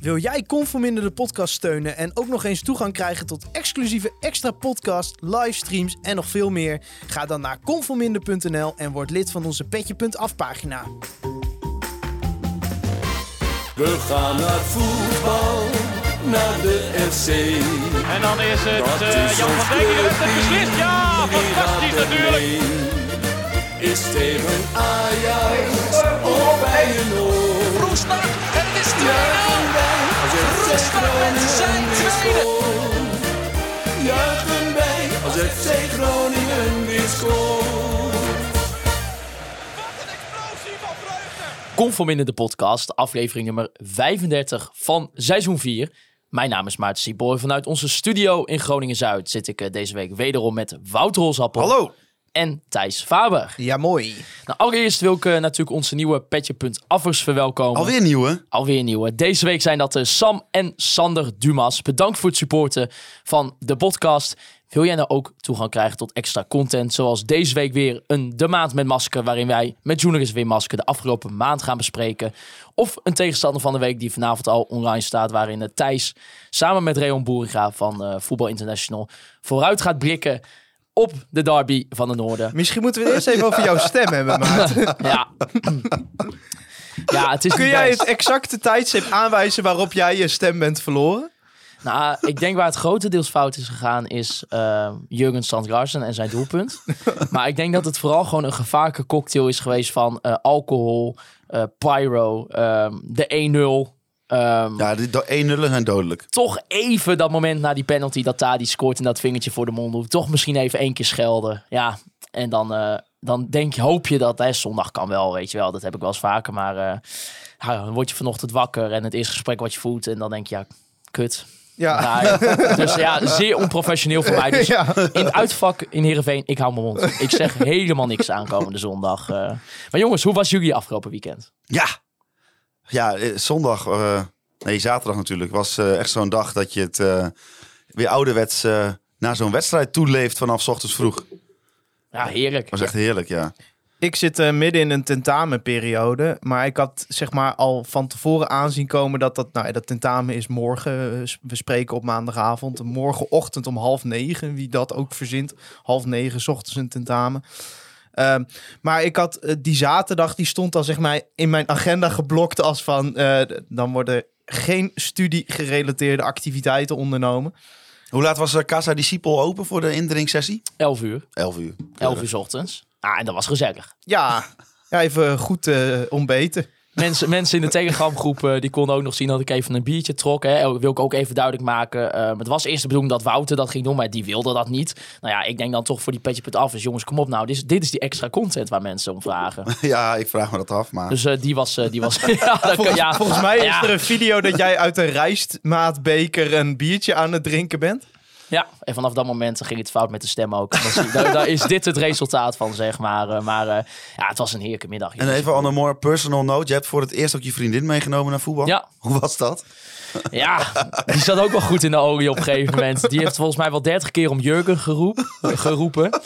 Wil jij Conforminder de podcast steunen en ook nog eens toegang krijgen tot exclusieve extra podcast, livestreams en nog veel meer? Ga dan naar conforminder.nl en word lid van onze petje.af pagina. We gaan naar voetbal, naar de FC. En dan is het Dat eh, is Jan van Dijk die heeft het beslist. Ja, fantastisch natuurlijk. Is tegen Ajax of bij een oor? Roestak en het is 2-0. Roestak met zijn tweede. Juichen wij als FC Groningen weer scoort. Conforminder de podcast, aflevering nummer 35 van seizoen 4. Mijn naam is Maarten Sieboy. Vanuit onze studio in Groningen-Zuid zit ik eh, deze week wederom met Wouter Holsappel Hallo. En Thijs Faber. Ja, mooi. Nou, allereerst wil ik eh, natuurlijk onze nieuwe Petje.affers verwelkomen. Alweer nieuwe. Alweer nieuwe. Deze week zijn dat eh, Sam en Sander Dumas. Bedankt voor het supporten van de podcast. Wil jij nou ook toegang krijgen tot extra content? Zoals deze week weer een De Maand met Masker. Waarin wij met Journalist Weer Masker de afgelopen maand gaan bespreken. Of een tegenstander van de week die vanavond al online staat. Waarin eh, Thijs samen met Reon Boeringa van eh Voetbal International vooruit gaat blikken op de derby van de Noorden. Misschien moeten we het eerst even over jouw stem hebben, Maarten. Ja. ja, het is Kun jij best. het exacte tijdstip aanwijzen waarop jij je stem bent verloren? Nou, ik denk waar het grotendeels fout is gegaan is uh, Jurgen Strand-Larsen en zijn doelpunt. maar ik denk dat het vooral gewoon een gevaarlijke cocktail is geweest van eh, alcohol, eh, pyro, ehm, de 1-0. Ehm, Ja, die do- 1-0 zijn dodelijk. Toch even dat moment na die penalty dat Tadi scoort en dat vingertje voor de mond doet. Toch misschien even één keer schelden. Ja, en dan, eh, dan denk je, hoop je dat hè, zondag kan wel, weet je wel. Dat heb ik wel eens vaker. Maar eh, ja, dan word je vanochtend wakker en het eerste gesprek wat je voelt. En dan denk je, ja, kut. Ja. Ja, dus ja, zeer onprofessioneel voor mij. Dus Ja. in het uitvak in Heerenveen, ik hou mijn mond. Ik zeg helemaal niks aankomende zondag. eh. Maar jongens, hoe was jullie afgelopen weekend? Ja. Ja, eh, zondag, eh, nee, zaterdag natuurlijk, was eh, echt zo'n dag dat je het eh, weer ouderwets eh naar zo'n wedstrijd toeleeft vanaf 's ochtends vroeg. Ja, heerlijk. was echt heerlijk, ja. Ik zit eh, midden in een tentamenperiode, maar ik had zeg maar al van tevoren aanzien komen dat dat, nou, ja, dat tentamen is morgen. We spreken op maandagavond, morgenochtend om half negen, wie dat ook verzint. Half negen, 's ochtends een tentamen. Ehm, maar ik had eh, die zaterdag, die stond al zeg maar in mijn agenda geblokt als van, eh, dan worden geen studie-gerelateerde activiteiten ondernomen. Hoe laat was eh, Casa Discipel open voor de indringsessie? 11 uur. 11 uur. 11 uur 's ochtends. Ah, en dat was gezellig. Ja, ja even goed eh, ontbeten. Mensen, mensen in de Telegramgroep eh, die konden ook nog zien dat ik even een biertje trok. Hè. Oh, Wil ik ook even duidelijk maken. Eh, het was eerst de bedoeling dat Wouter dat ging doen, maar die wilde dat niet. Nou ja, ik denk dan toch voor die petje af. Dus jongens, kom op nou. Dit is, dit is die extra content waar mensen om vragen. Ja, ik vraag me dat af, maar... Dus eh, die was... eh, die was ja, dat kan- Volgens, ja, volgens mij is er een video dat jij uit een rijstmaatbeker een biertje aan het drinken bent. Ja, en vanaf dat moment ging het fout met de stem ook. Daar, daar is dit het resultaat van, zeg maar. Eh, maar eh, ja, het was een heerlijke middag. En even on a more personal note. Je hebt voor het eerst ook je vriendin meegenomen naar voetbal. Ja. Hoe was dat? Ja, die zat ook wel goed in de olie op een gegeven moment. Die heeft volgens mij wel dertig keer om Jurgen geroep, geroepen.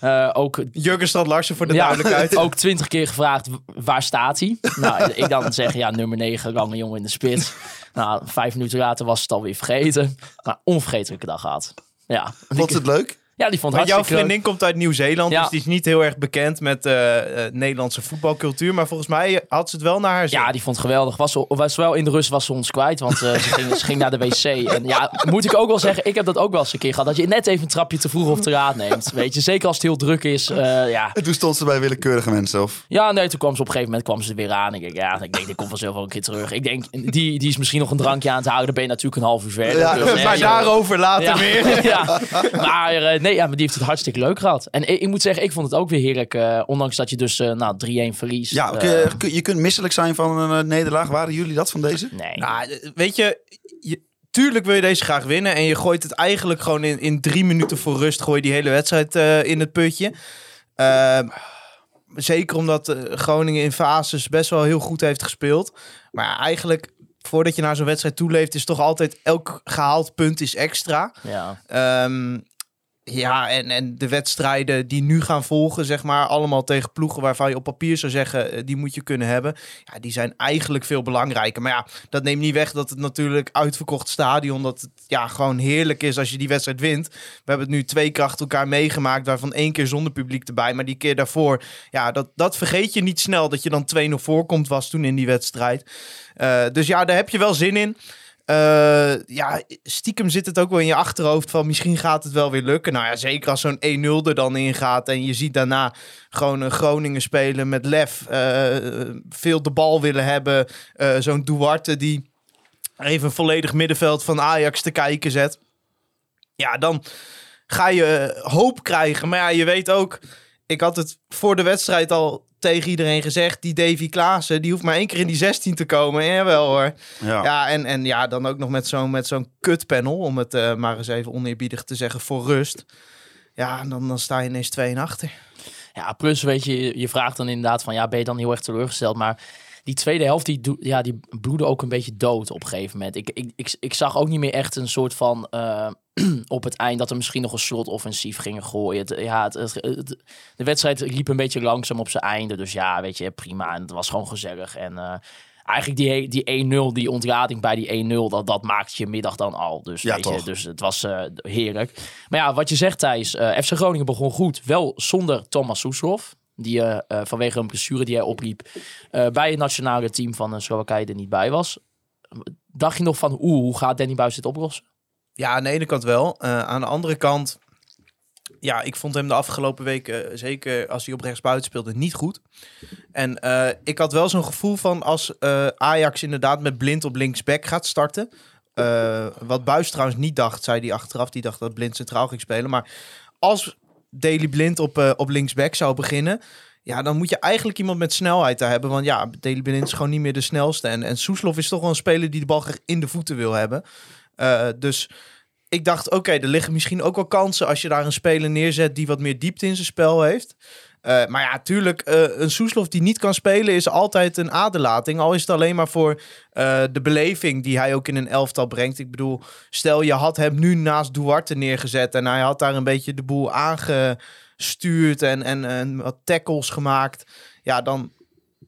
Eh, ook, Jurgen Strand Larsen voor de ja, duidelijkheid. ook twintig keer gevraagd, waar staat hij? Nou, ik dan zeg, ja, nummer 9, lange jongen in de spits. Nou, vijf minuten later was het alweer vergeten. Maar onvergetelijke dag gehad. Ja, Vond het leuk? Ja die vond Maar het jouw hartstikke leuk. vriendin komt uit Nieuw-Zeeland, Ja. dus die is niet heel erg bekend met eh, eh, Nederlandse voetbalcultuur. Maar volgens mij had ze het wel naar haar zin. Ja, die vond het geweldig. Was, was wel in de rust was ze ons kwijt, want eh, ze, ging, ze ging naar de wc. En ja, moet ik ook wel zeggen, ik heb dat ook wel eens een keer gehad. Dat je net even een trapje te vroeg of te laat neemt. Weet je, zeker als het heel druk is. eh, ja. En toen stond ze bij willekeurige mensen, of? ja, nee, toen kwam ze op een gegeven moment kwam ze er weer aan. Ik denk, ja, ik denk, die komt vanzelf wel een keer terug. Ik denk, die, die is misschien nog een drankje aan het houden. Dan ben je natuurlijk een half uur verder. Ja, Dus, maar daarover later ja, meer. ja. Maar eh, nee, ja, maar die heeft het hartstikke leuk gehad. En ik, ik moet zeggen, ik vond het ook weer heerlijk. eh, ondanks dat je dus eh, nou, 3-1 verliest. Ja, Eh, kun je, kun- je kunt misselijk zijn van een eh, nederlaag. Waren jullie dat van deze? nee. Nou, eh, weet je, je, tuurlijk wil je deze graag winnen. En je gooit het eigenlijk gewoon in, in drie minuten voor rust. Gooi je die hele wedstrijd eh, in het putje. Ehm, zeker omdat eh, Groningen in fases best wel heel goed heeft gespeeld. Maar eigenlijk, voordat je naar zo'n wedstrijd toeleeft, is toch altijd elk gehaald punt is extra. ja. Ehm, Ja, en, en de wedstrijden die nu gaan volgen, zeg maar, allemaal tegen ploegen waarvan je op papier zou zeggen, eh, die moet je kunnen hebben. Ja, die zijn eigenlijk veel belangrijker. Maar ja, dat neemt niet weg dat het natuurlijk uitverkocht stadion, dat het ja, gewoon heerlijk is als je die wedstrijd wint. We hebben het nu twee keer achter elkaar meegemaakt, waarvan één keer zonder publiek erbij. Maar die keer daarvoor, ja, dat, dat vergeet je niet snel, dat je dan 2-0 voorkomt was toen in die wedstrijd. Eh, dus ja, daar heb je wel zin in. Eh, ja, stiekem zit het ook wel in je achterhoofd van misschien gaat het wel weer lukken. Nou ja, zeker als zo'n 1-0 er dan ingaat en je ziet daarna gewoon Groningen spelen met lef, eh, veel de bal willen hebben. Eh, zo'n Duarte die even volledig middenveld van Ajax te kijken zet. Ja, dan ga je hoop krijgen. Maar ja, je weet ook, ik had het voor de wedstrijd al tegen iedereen gezegd. Die Davy Klaassen, die hoeft maar één keer in die 16 te komen. En jawel hoor. Ja. Ja, en, en ja, dan ook nog met zo'n met zo'n kutpanel, om het eh, maar eens even oneerbiedig te zeggen, voor rust. Ja, dan, dan sta je ineens 2 en achter. Ja, plus weet je, je vraagt dan inderdaad van, ja, ben je dan heel erg teleurgesteld? Maar die tweede helft, die, doe- ja, die bloedde ook een beetje dood op een gegeven moment. Ik, ik, ik, ik zag ook niet meer echt een soort van, eh, op het eind, dat er misschien nog een slot offensief gingen gooien. Het, ja, het, de wedstrijd liep een beetje langzaam op zijn einde. Dus ja, weet je, prima. En het was gewoon gezellig. En eh, eigenlijk die, die 1-0, die ontlading bij die 1-0, dat, dat maakt je middag dan al. Dus, Ja, weet je, dus het was eh, heerlijk. Maar ja, wat je zegt Thijs, eh, FC Groningen begon goed. Wel zonder Thomas Soeslof. Die vanwege een blessure die hij opliep bij het nationale team van uh, Slowakije er niet bij was. Dacht je nog van, oeh, hoe gaat Danny Buis dit oplossen? Ja, aan de ene kant wel. Eh, aan de andere kant, ja, ik vond hem de afgelopen weken, zeker als hij op rechtsbuiten speelde, niet goed. En eh, ik had wel zo'n gevoel van als eh, Ajax inderdaad met blind op linksback gaat starten. eh, wat Buis trouwens niet dacht, zei hij achteraf. Die dacht dat blind centraal ging spelen. Maar als Daily Blind op, eh, op linksback zou beginnen. Ja, dan moet je eigenlijk iemand met snelheid daar hebben. Want ja, Daily Blind is gewoon niet meer de snelste. En, en Soeslof is toch wel een speler die de bal in de voeten wil hebben. Eh, dus ik dacht, oké, er liggen misschien ook wel kansen als je daar een speler neerzet die wat meer diepte in zijn spel heeft. Eh, maar ja, tuurlijk, eh, een Soeslof die niet kan spelen is altijd een aderlating. Al is het alleen maar voor de beleving die hij ook in een elftal brengt. Ik bedoel, stel je had hem nu naast Duarte neergezet en hij had daar een beetje de boel aangestuurd en, en, en wat tackles gemaakt. Ja, dan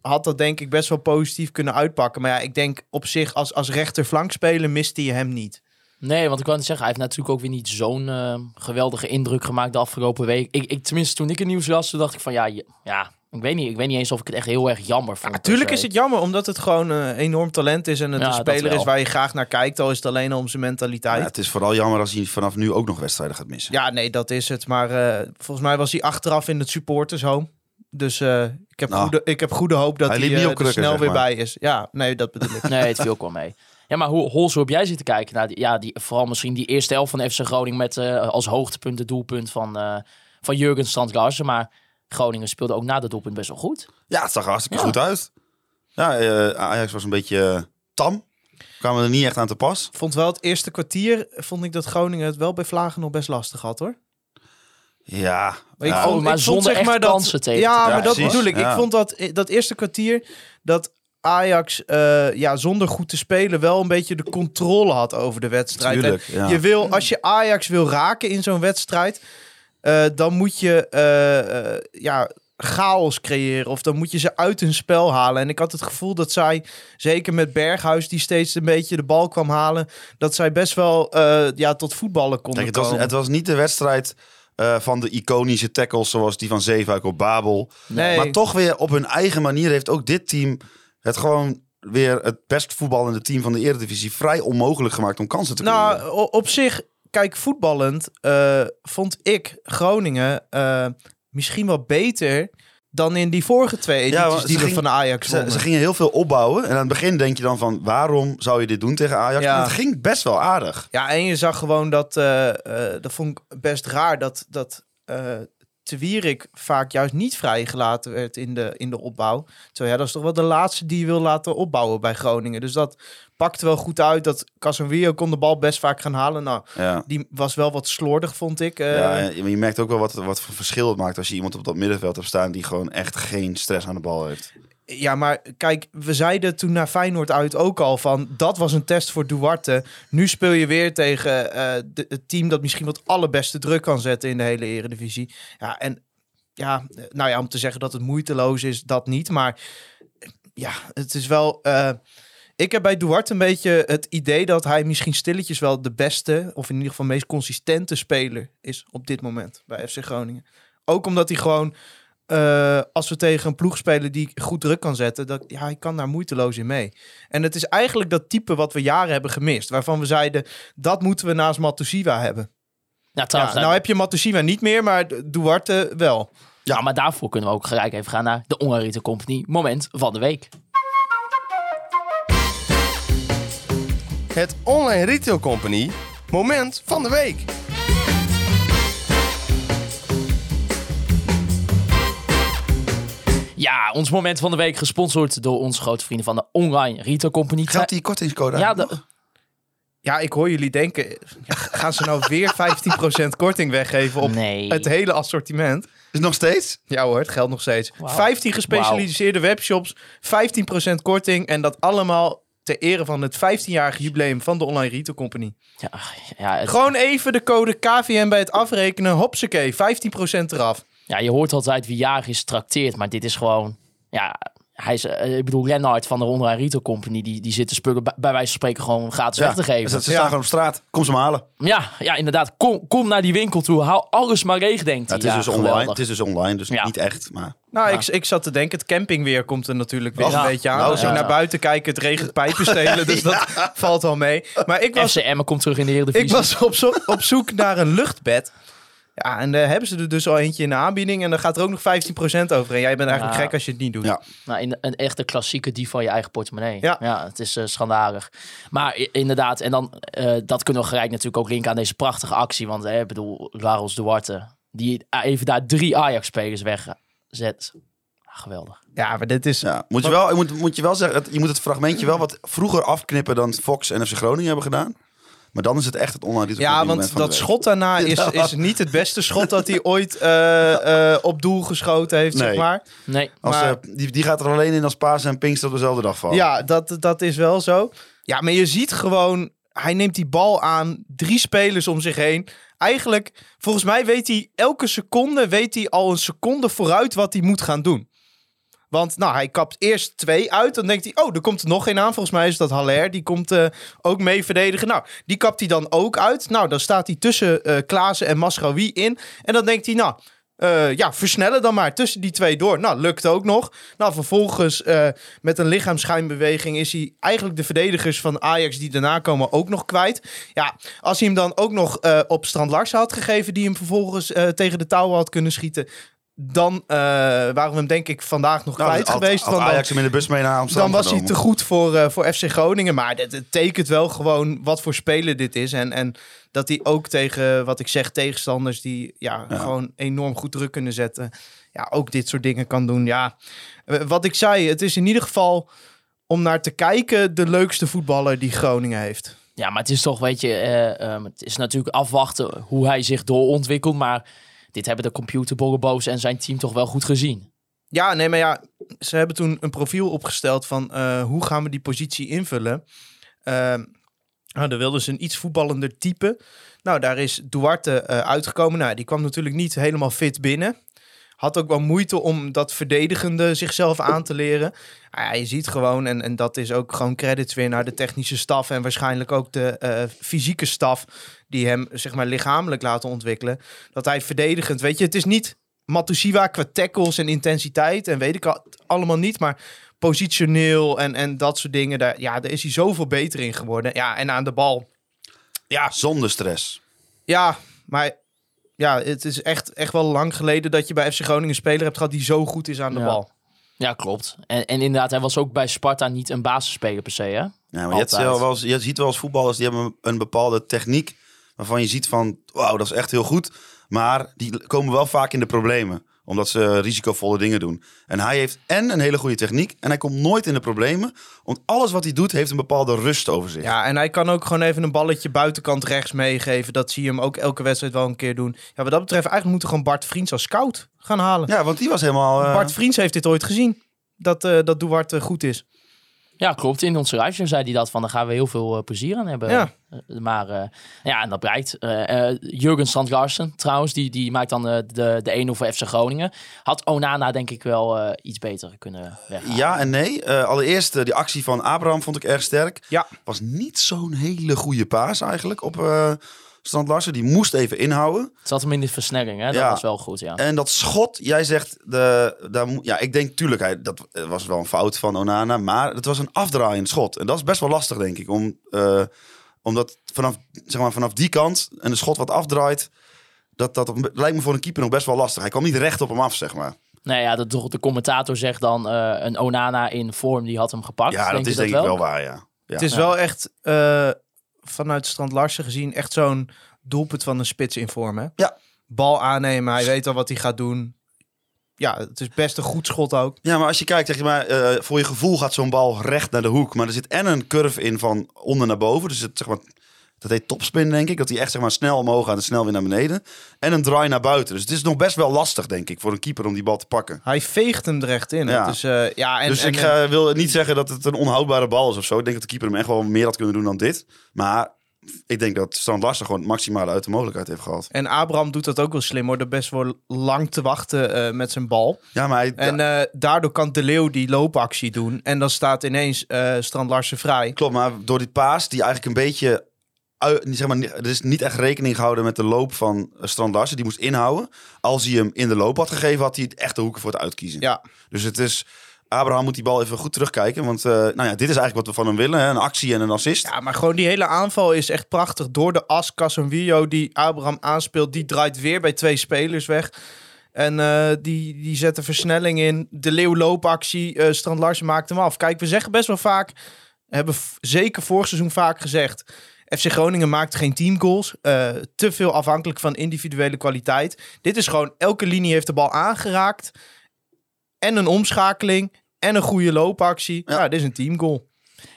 had dat denk ik best wel positief kunnen uitpakken. Maar ja, ik denk op zich als, als rechterflankspeler miste je hem niet. Nee, want ik wou net zeggen, hij heeft natuurlijk ook weer niet zo'n eh, geweldige indruk gemaakt de afgelopen week. Ik, ik, tenminste, toen ik het nieuws las, toen dacht ik van ja, ja ik, weet niet, ik weet niet eens of ik het echt heel erg jammer vond. Natuurlijk is het jammer, omdat het gewoon een enorm talent is. En het Ja, een speler is waar je graag naar kijkt. Al is het alleen al om zijn mentaliteit. Ja, Ja, het is vooral jammer als hij vanaf nu ook nog wedstrijden gaat missen. nee, dat is het. Maar eh, volgens mij was hij achteraf in het supportershome. Dus eh, ik, heb Nou, goede, ik heb goede hoop dat hij niet eh, er krukken, snel zeg weer maar. bij is. Ja, nee, dat bedoel ik. Nee, het viel ook wel mee. Ja, maar hoe, Hols, hoe heb jij zitten kijken naar die, ja, die, vooral misschien die eerste helft van FC Groningen met eh, als hoogtepunt het doelpunt van, eh van Jurgen Strand-Larsen. Maar Groningen speelde ook na de doelpunt best wel goed. Ja, het zag er hartstikke Ja. goed uit. Ja, eh, Ajax was een beetje tam. Kwamen er niet echt aan te pas. vond wel het eerste kwartier, vond ik dat Groningen het wel bij Vlagen nog best lastig had hoor. Ja, Maar ik ja, vond- Oh, maar ik vond, zonder echt kansen tegen Ja, te maar dat precies, bedoel ik. ja. Ik vond dat, dat eerste kwartier dat Ajax eh, ja, zonder goed te spelen wel een beetje de controle had over de wedstrijd. Tuurlijk, En ja. Je wil, als je Ajax wil raken in zo'n wedstrijd, eh, dan moet je eh, ja, chaos creëren. Of dan moet je ze uit hun spel halen. En ik had het gevoel dat zij, zeker met Berghuis, die steeds een beetje de bal kwam halen, dat zij best wel eh, ja, tot voetballen konden Kijk, het, was, komen. het was niet de wedstrijd eh, van de iconische tackles zoals die van Zeefuik op Babel. Nee. Maar toch weer op hun eigen manier heeft ook dit team het gewoon weer het best voetballende team van de Eredivisie vrij onmogelijk gemaakt om kansen te creëren. Nou, op zich, kijk, voetballend eh, vond ik Groningen eh, misschien wel beter dan in die vorige twee edities want die we van Ajax Ze, wonnen. ze gingen heel veel opbouwen. En aan het begin denk je dan van... waarom zou je dit doen tegen Ajax? Ja. Maar het ging best wel aardig. Ja, en je zag gewoon dat, eh, eh, dat vond ik best raar, dat, dat eh Wierik vaak juist niet vrijgelaten werd in de, in de opbouw. Terwijl ja, dat is toch wel de laatste die je wil laten opbouwen bij Groningen. Dus dat pakte wel goed uit. Dat Casemiro kon de bal best vaak gaan halen. Nou, Ja. die was wel wat slordig, vond ik. Eh, ja, je merkt ook wel wat, wat voor verschil het maakt als je iemand op dat middenveld hebt staan die gewoon echt geen stress aan de bal heeft. Ja, maar kijk, we zeiden toen naar Feyenoord uit ook al van... dat was een test voor Duarte. Nu speel je weer tegen eh, het team dat misschien wat allerbeste druk kan zetten... in de hele eredivisie. Ja, en ja, eh, nou ja, om te zeggen dat het moeiteloos is, dat niet. Maar eh, ja, het is wel... ik heb bij Duarte een beetje het idee dat hij misschien stilletjes wel de beste... of in ieder geval meest consistente speler is op dit moment bij FC Groningen. Ook omdat hij gewoon eh, als we tegen een ploeg spelen die goed druk kan zetten, dat, ja, hij kan daar moeiteloos in mee. En het is eigenlijk dat type wat we jaren hebben gemist. Waarvan we zeiden, dat moeten we naast Matusiwa hebben. Ja, Ja, trouwens, nou heb je Matusiwa niet meer, maar Duarte wel. ja, maar daarvoor kunnen we ook gelijk even gaan naar de Ongarite Company. Moment van de week. Het Online Retail Company moment van de week. Ja, ons moment van de week gesponsord door onze grote vrienden van de Online Retail Company. Geldt die kortingscode Ja, de-? Ja, ik hoor jullie denken, gaan ze nou weer 15% korting weggeven op Nee. het hele assortiment? Is nog steeds? Ja hoor, het geldt nog steeds. Wauw. 15 gespecialiseerde webshops, 15% korting en dat allemaal ter ere van het 15-jarige jubileum van de Online Retail Company. Ja, ja, het- Gewoon even de code KVM bij het afrekenen. Hopsakee, 15% eraf. Ja, je hoort altijd wie jarig is trakteert, maar dit is gewoon... Ja, hij is, eh, ik bedoel, Lennart van de Online Retail Company, die, die zit de spullen bij, bij wijze van spreken gewoon gratis weg te geven. Ze, ze staan gewoon op straat. Kom ze maar halen. Ja, ja, inderdaad. Kom, kom naar die winkel toe. Hou alles maar leeg, denkt Ja, het, is dus geweldig. online, het is dus online, dus Ja. niet echt. Maar Nou, ik, ik zat te denken, het campingweer komt er natuurlijk weer Ja. een beetje aan. Nou, Als ik ja. naar buiten kijk, het regent pijpen stelen, dus dat valt wel mee. Maar ik was, FC Emmen komt terug in de Eredivisie. ik was op, zo- op zoek naar een luchtbed. Ja, en daar hebben ze er dus al eentje in de aanbieding. En dan gaat er ook nog 15% over. En jij bent eigenlijk Ja. gek als je het niet doet. Ja. Nou, in, een echte klassieke die van je eigen portemonnee. Ja. het is eh, schandalig. Maar inderdaad, en dan eh, dat kunnen we gelijk natuurlijk ook linken aan deze prachtige actie. Want eh, ik bedoel, Laros Duarte, die even daar drie Ajax-spelers wegzet. Geweldig. Ja, maar dit is... ja, moet, je wel, je moet, moet je wel zeggen, je moet het fragmentje wel wat vroeger afknippen dan Fox en FC Groningen hebben gedaan. Maar dan is het echt het online Ja, want dat schot daarna is, is niet het beste schot dat hij ooit eh, eh, op doel geschoten heeft, zeg Nee. maar. Nee, Als, maar- eh, die, die gaat er alleen in als Pasen en Pinkster op dezelfde dag vallen. Ja, dat, dat is wel zo. Ja, maar je ziet gewoon, hij neemt die bal aan, drie spelers om zich heen. Eigenlijk, volgens mij weet hij elke seconde, weet hij al een seconde vooruit wat hij moet gaan doen. Want nou, hij kapt eerst twee uit. Dan denkt hij, oh, er komt er nog één aan. Volgens mij is dat Haller. Die komt eh, ook mee verdedigen. Nou, die kapt hij dan ook uit. Nou, dan staat hij tussen eh Klaassen en Masraoui in. En dan denkt hij, nou, eh, ja, versnellen dan maar tussen die twee door. Nou, lukt ook nog. Nou, vervolgens met een lichaamsschijnbeweging is hij eigenlijk de verdedigers van Ajax die daarna komen ook nog kwijt. Ja, als hij hem dan ook nog op Strand Larsen had gegeven, die hem vervolgens tegen de touwen had kunnen schieten. Dan eh, waren we hem denk ik vandaag nog Nou, kwijt had- geweest. dan- Ajax hem in de bus mee naar Amsterdam dan was hij te goed voor, eh, voor FC Groningen. Maar het, het tekent wel gewoon wat voor speler dit is. En, en dat hij ook tegen, wat ik zeg, tegenstanders die ja, Ja. gewoon enorm goed druk kunnen zetten. Ja, ook dit soort dingen kan doen. Ja, Eh, wat ik zei, het is in ieder geval om naar te kijken de leukste voetballer die Groningen heeft. Ja, maar het is toch, weet je, eh, ehm, het is natuurlijk afwachten hoe hij zich doorontwikkelt. Maar dit hebben de computerbollenboos en zijn team toch wel goed gezien. Ja, nee, maar ja, ze hebben toen een profiel opgesteld van eh, hoe gaan we die positie invullen. Ehm nou, dan wilden ze een iets voetballender type. Nou, daar is Duarte eh, uitgekomen. Nou, die kwam natuurlijk niet helemaal fit binnen. Had ook wel moeite om dat verdedigende zichzelf aan te leren. Ah, ja, je ziet gewoon, en, en dat is ook gewoon credits weer naar de technische staf en waarschijnlijk ook de eh, fysieke staf die hem zeg maar lichamelijk laten ontwikkelen. Dat hij verdedigend, weet je, het is niet Matusiwa qua tackles en intensiteit en weet ik al, allemaal niet, maar positioneel en, en dat soort dingen, daar, ja, daar is hij zoveel beter in geworden. Ja, en aan de bal. Ja, Zonder stress. ja, maar ja, het is echt, echt wel lang geleden dat je bij FC Groningen een speler hebt gehad die zo goed is aan de Ja. bal. Ja, klopt. En, en inderdaad, hij was ook bij Sparta niet een basisspeler per se, hè? Ja, maar je, wel eens- je ziet wel eens voetballers die hebben een bepaalde techniek waarvan je ziet van, wauw, dat is echt heel goed. Maar die komen wel vaak in de problemen, omdat ze risicovolle dingen doen. En hij heeft en een hele goede techniek en hij komt nooit in de problemen. Want alles wat hij doet heeft een bepaalde rust over zich. Ja, en hij kan ook gewoon even een balletje buitenkant rechts meegeven. Dat zie je hem ook elke wedstrijd wel een keer doen. Ja, wat dat betreft, eigenlijk moeten we gewoon Bart Vriends als scout gaan halen. Ja, want die was helemaal... eh, Bart Vriends heeft dit ooit gezien. dat, eh dat Duarte goed is. Ja, klopt. In onze livestream zei hij dat van, daar gaan we heel veel eh, plezier aan hebben. Ja. Eh, maar eh, ja, en dat blijkt. Jurgen Strand Larsen trouwens, die, die maakt dan de, de 1-0 voor FC Groningen. Had Onana denk ik wel iets beter kunnen weghalen. Ja en nee. Allereerst, die actie van Abraham vond ik erg sterk. Ja. Was niet zo'n hele goede paas eigenlijk op Strand Larsen. Die moest even inhouden. Het zat hem in de versnelling, hè? Dat Ja. was wel goed, ja. En dat schot, jij zegt, de, daar, ja, ik denk tuurlijk, hij, dat was wel een fout van Onana, maar het was een afdraaiend schot. En dat is best wel lastig, denk ik, om, eh, omdat vanaf, zeg maar, vanaf die kant en een schot wat afdraait, dat, dat lijkt me voor een keeper nog best wel lastig. Hij kwam niet recht op hem af, zeg maar. Nee, ja, de, de commentator zegt dan eh, een Onana in vorm, die had hem gepakt. Ja, dat is denk ik wel waar, ja. ja. Het is wel echt, eh, vanuit Strand Larsen gezien, echt zo'n doelpunt van een spits in vorm. Hè? Ja. Bal aannemen, hij weet al wat hij gaat doen. Ja, het is best een goed schot ook. Ja, maar als je kijkt, zeg je maar, eh, voor je gevoel gaat zo'n bal recht naar de hoek. Maar er zit en een curve in van onder naar boven. Dus het, zeg maar, dat heet topspin, denk ik. Dat hij echt zeg maar, snel omhoog gaat en snel weer naar beneden. En een draai naar buiten. Dus het is nog best wel lastig, denk ik, voor een keeper om die bal te pakken. Hij veegt hem er echt in. Ja. Dus, ja, en, dus en, ik eh, wil niet zeggen dat het een onhoudbare bal is of zo. Ik denk dat de keeper hem echt wel meer had kunnen doen dan dit. Maar ik denk dat Strand Larsen gewoon het maximale uit de mogelijkheid heeft gehad. en Abraham doet dat ook wel slim hoor. Door best wel lang te wachten eh, met zijn bal. Ja, maar hij, En daardoor kan De Leeuw die loopactie doen. En dan staat ineens eh Strand Larsen vrij. Klopt, maar door die paas die eigenlijk een beetje... zeg maar, er is niet echt rekening gehouden met de loop van eh, Strand Larsen. Die moest inhouden. Als hij hem in de loop had gegeven, had hij het echt de hoeken voor het uitkiezen. Ja, Dus het is... Abraham moet die bal even goed terugkijken. Want eh, nou ja, dit is eigenlijk wat we van hem willen. Hè? Een actie en een assist. Ja, maar gewoon die hele aanval is echt prachtig. Door de as, Casemiro die Abraham aanspeelt, die draait weer bij twee spelers weg. En eh, die, die zet een versnelling in. De Leeuw loopactie, eh Strand Larsen maakt hem af. Kijk, we zeggen best wel vaak, hebben zeker vorig seizoen vaak gezegd... FC Groningen maakt geen teamgoals. eh te veel afhankelijk van individuele kwaliteit. Dit is gewoon, elke linie heeft de bal aangeraakt. En een omschakeling. En een goede loopactie. Ja, dit is een teamgoal.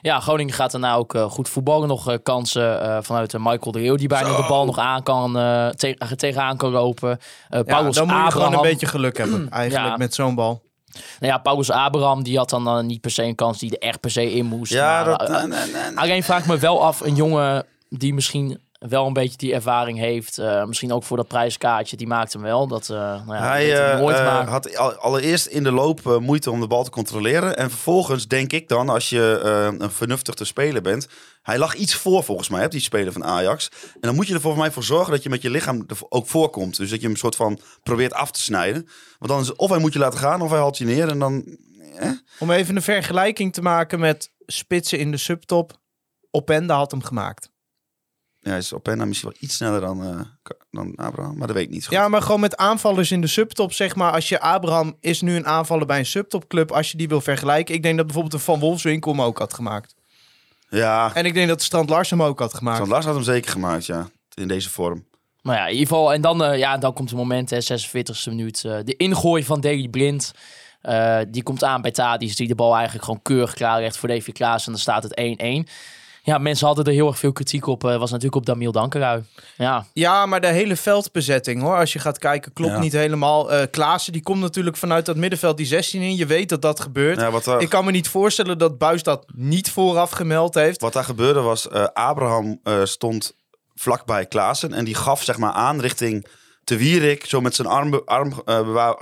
Ja, Groningen gaat daarna ook eh, goed voetballen. Nog eh, kansen eh, vanuit Michael de Leeuw, die bijna de bal nog aan kan, eh, te- tegenaan kan lopen. Eh Ja, Paulus dan moet je Abraham, gewoon een beetje geluk hebben, eigenlijk, Ja. met zo'n bal. Nou ja, Paulus Abraham, die had dan eh, niet per se een kans die er echt per se in moest. Ja, Maar, dat... eh, nee, nee, nee. Alleen vraag ik me wel af, een jongen die misschien wel een beetje die ervaring heeft, eh, misschien ook voor dat prijskaartje, die maakt hem wel. Dat, eh nou ja, Hij eh, nooit, had al- allereerst in de loop moeite om de bal te controleren. En vervolgens denk ik dan, als je een vernuftig te spelen bent... Hij lag iets voor volgens mij, hè, die speler van Ajax. En dan moet je er volgens mij voor zorgen dat je met je lichaam er ook voorkomt. Dus dat je hem soort van probeert af te snijden. Want dan is of hij moet je laten gaan of hij haalt je neer. En dan... Om even een vergelijking te maken met spitsen in de subtop. Openda had hem gemaakt. Ja, is Openda misschien wel iets sneller dan, eh, dan Abraham. Maar dat weet ik niet goed. Ja, maar gewoon met aanvallers in de subtop, zeg maar. Als je Abraham is nu een aanvaller bij een subtopclub, als je die wil vergelijken. Ik denk dat bijvoorbeeld een Van Wolfswinkel hem ook had gemaakt. Ja, En ik denk dat Strand Lars hem ook had gemaakt. Van Lars had hem zeker gemaakt, ja. In deze vorm. Maar ja, in ieder geval. En dan, eh, ja, dan komt het moment, hè, 46e minuut. eh, de ingooi van Daley Blind. Eh, die komt aan bij Tadis, die de bal eigenlijk gewoon keurig klaar legt voor Davy Klaas. En dan staat het 1-1. Ja, mensen hadden er heel erg veel kritiek op. eh, was natuurlijk op Damiel Dankerui. Ja, Ja, maar de hele veldbezetting hoor. Als je gaat kijken, klopt Ja. niet helemaal. Eh Klaassen, die komt natuurlijk vanuit dat middenveld die 16 in. Je weet dat dat gebeurt. Ja, wat, Ik kan me niet voorstellen dat Buis dat niet vooraf gemeld heeft. wat daar gebeurde was, eh, Abraham eh, stond vlakbij Klaassen. En die gaf zeg maar aan richting Te Wierik, zo met zijn armgebaar arm,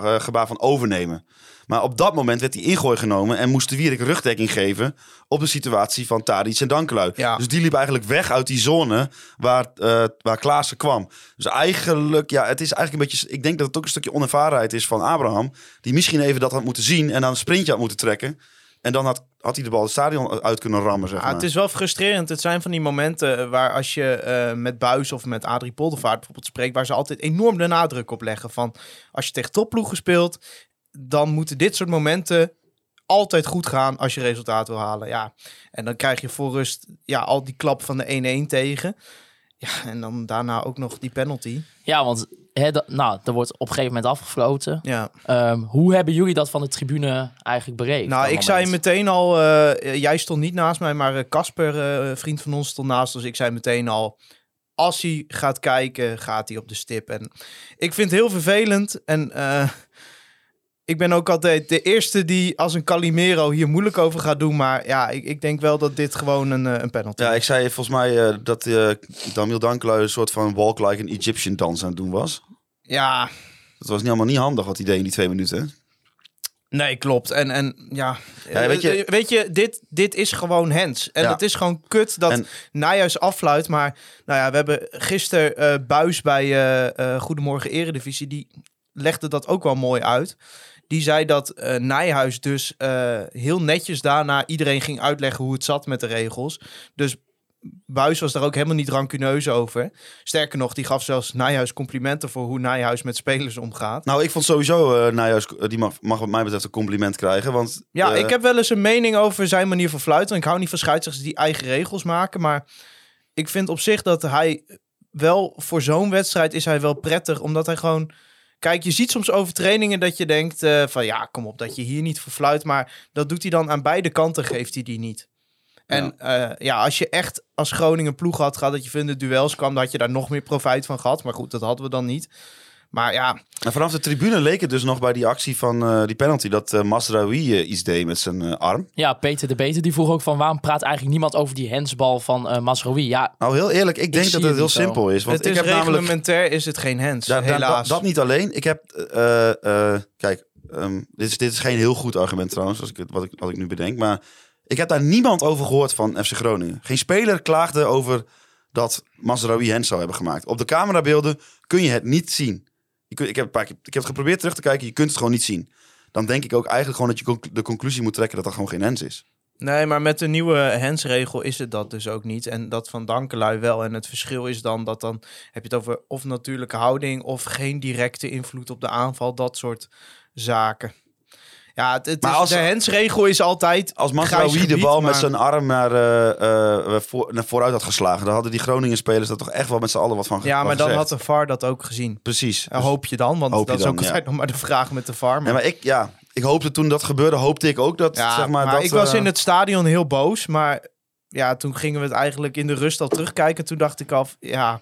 eh, gebaar van overnemen. Maar op dat moment werd die ingooi genomen en moest de Wierik rugdekking geven op de situatie van Tadic en Dankelui. Ja. Dus die liep eigenlijk weg uit die zone waar, eh waar Klaassen kwam. Dus eigenlijk, ja, het is eigenlijk een beetje, ik denk dat het ook een stukje onervarenheid is van Abraham, die misschien even dat had moeten zien en dan een sprintje had moeten trekken. En dan had, had hij de bal het stadion uit kunnen rammen, zeg Ja, maar. het is wel frustrerend. Het zijn van die momenten waar als je eh, met Buis of met Adrie Poldervaart bijvoorbeeld spreekt, waar ze altijd enorm de nadruk op leggen van als je tegen topploegen speelt, dan moeten dit soort momenten altijd goed gaan als je resultaat wil halen. Ja, en dan krijg je voor rust ja, al die klap van de 1-1 tegen. Ja, en dan daarna ook nog die penalty. ja want hè, nou, er wordt op een gegeven moment afgefloten. Ja. Ehm, hoe hebben jullie dat van de tribune eigenlijk beleefd? Nou, ik zei meteen al, eh, jij stond niet naast mij, maar eh, Casper, eh, vriend van ons, stond naast ons. Ik zei meteen al, als hij gaat kijken, gaat hij op de stip. En ik vind het heel vervelend. En ik ben ook altijd de eerste die als een Calimero hier moeilijk over gaat doen. Maar ja, ik, ik denk wel dat dit gewoon een, eh, een penalty Ja, is. ik zei volgens mij eh, dat eh Damiel Dankelui een soort van walk like an Egyptian dans aan het doen was. Ja, Dat was niet allemaal niet handig wat hij deed in die twee minuten. nee, klopt. En, en ja, Ja, weet je- weet je dit, dit is gewoon hens. En Ja. het is gewoon kut dat En- Nijhuis affluit. Maar nou ja, we hebben gisteren Buis bij Goedemorgen Eredivisie. Die legde dat ook wel mooi uit. Die zei dat eh Nijhuis dus eh, heel netjes daarna iedereen ging uitleggen hoe het zat met de regels. Dus Buis was daar ook helemaal niet rancuneus over. Sterker nog, die gaf zelfs Nijhuis complimenten voor hoe Nijhuis met spelers omgaat. Nou, ik vond sowieso, eh Nijhuis, die mag, mag wat mij betreft een compliment krijgen. Want Ja, ik heb wel eens een mening over zijn manier van fluiten. Ik hou niet van scheidsrechters die eigen regels maken. Maar ik vind op zich dat hij wel voor zo'n wedstrijd is hij wel prettig. Omdat hij gewoon... Kijk, je ziet soms overtredingen dat je denkt eh, van ja, kom op, dat je hier niet voor fluit. Maar dat doet hij dan aan beide kanten, geeft hij die niet. En ja, ja als je echt als Groningen ploeg had gehad dat je in de duels kwam, dan had je daar nog meer profijt van gehad. Maar goed, dat hadden we dan niet. Maar ja, En vanaf de tribune leek het dus nog bij die actie van eh, die penalty dat eh Masraoui eh, iets deed met zijn arm. Ja, Peter de Beter die vroeg ook van waarom praat eigenlijk niemand over die handsbal van eh Masrowi? Ja, Nou, heel eerlijk, ik denk dat het het heel zo. simpel is. Want het ik is heb namelijk reglementair is het geen hands, Da- da- helaas. Dat, dat niet alleen. Ik heb, eh, eh, kijk, ehm, dit, is, dit is geen heel goed argument trouwens, als ik, wat, ik, wat ik nu bedenk. Maar ik heb daar niemand over gehoord van FC Groningen. Geen speler klaagde over dat Mazraoui hands zou hebben gemaakt. Op de camerabeelden kun je het niet zien. Ik, heb een paar keer, ik heb het geprobeerd terug te kijken, je kunt het gewoon niet zien. Dan denk ik ook eigenlijk gewoon dat je de conclusie moet trekken dat dat gewoon geen hands is. Nee, maar met de nieuwe handsregel is het dat dus ook niet. En dat van Dankelui wel. En het verschil is dan dat dan heb je het over of natuurlijke houding of geen directe invloed op de aanval. Dat soort zaken. Ja, het, het Maar is, als- de handsregel is altijd Als Mazraoui de bal met zijn arm naar, eh, eh, voor, naar vooruit had geslagen, dan hadden die Groningen spelers er toch echt wel met z'n allen wat van Ja, maar dan gezegd. had de VAR dat ook gezien. Precies. En hoop je dan, want dat is dan, ook ja. altijd nog maar de vraag met de VAR. Maar, Ja, maar ik, ja, ik hoopte toen dat gebeurde, hoopte ik ook dat, ja, zeg maar, maar dat, ik was eh, in het stadion heel boos. Maar ja, toen gingen we het eigenlijk in de rust al terugkijken. Toen dacht ik af, ja...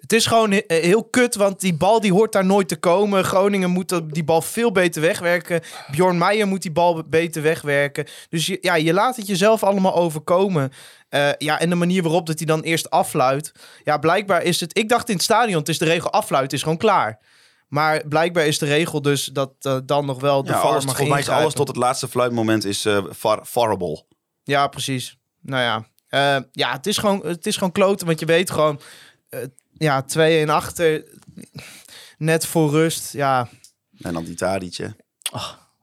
Het is gewoon he- heel kut, want die bal die hoort daar nooit te komen. Groningen moet die bal veel beter wegwerken. Bjorn Meijer moet die bal beter wegwerken. Dus je, ja, je laat het jezelf allemaal overkomen. Eh, ja, en de manier waarop dat hij dan eerst afluit. Ja, blijkbaar is het... Ik dacht in het stadion, het is de regel afluiten, is gewoon klaar. Maar blijkbaar is de regel dus dat eh, dan nog wel de ja, VAR alles, mag volgens mij is alles tot het laatste fluitmoment is eh var, farable. Ja, precies. Nou ja, Eh, ja het, is gewoon, het is gewoon kloten, want je weet gewoon... ja, 2 en achter, net voor rust. Ja, En dan die Tadic,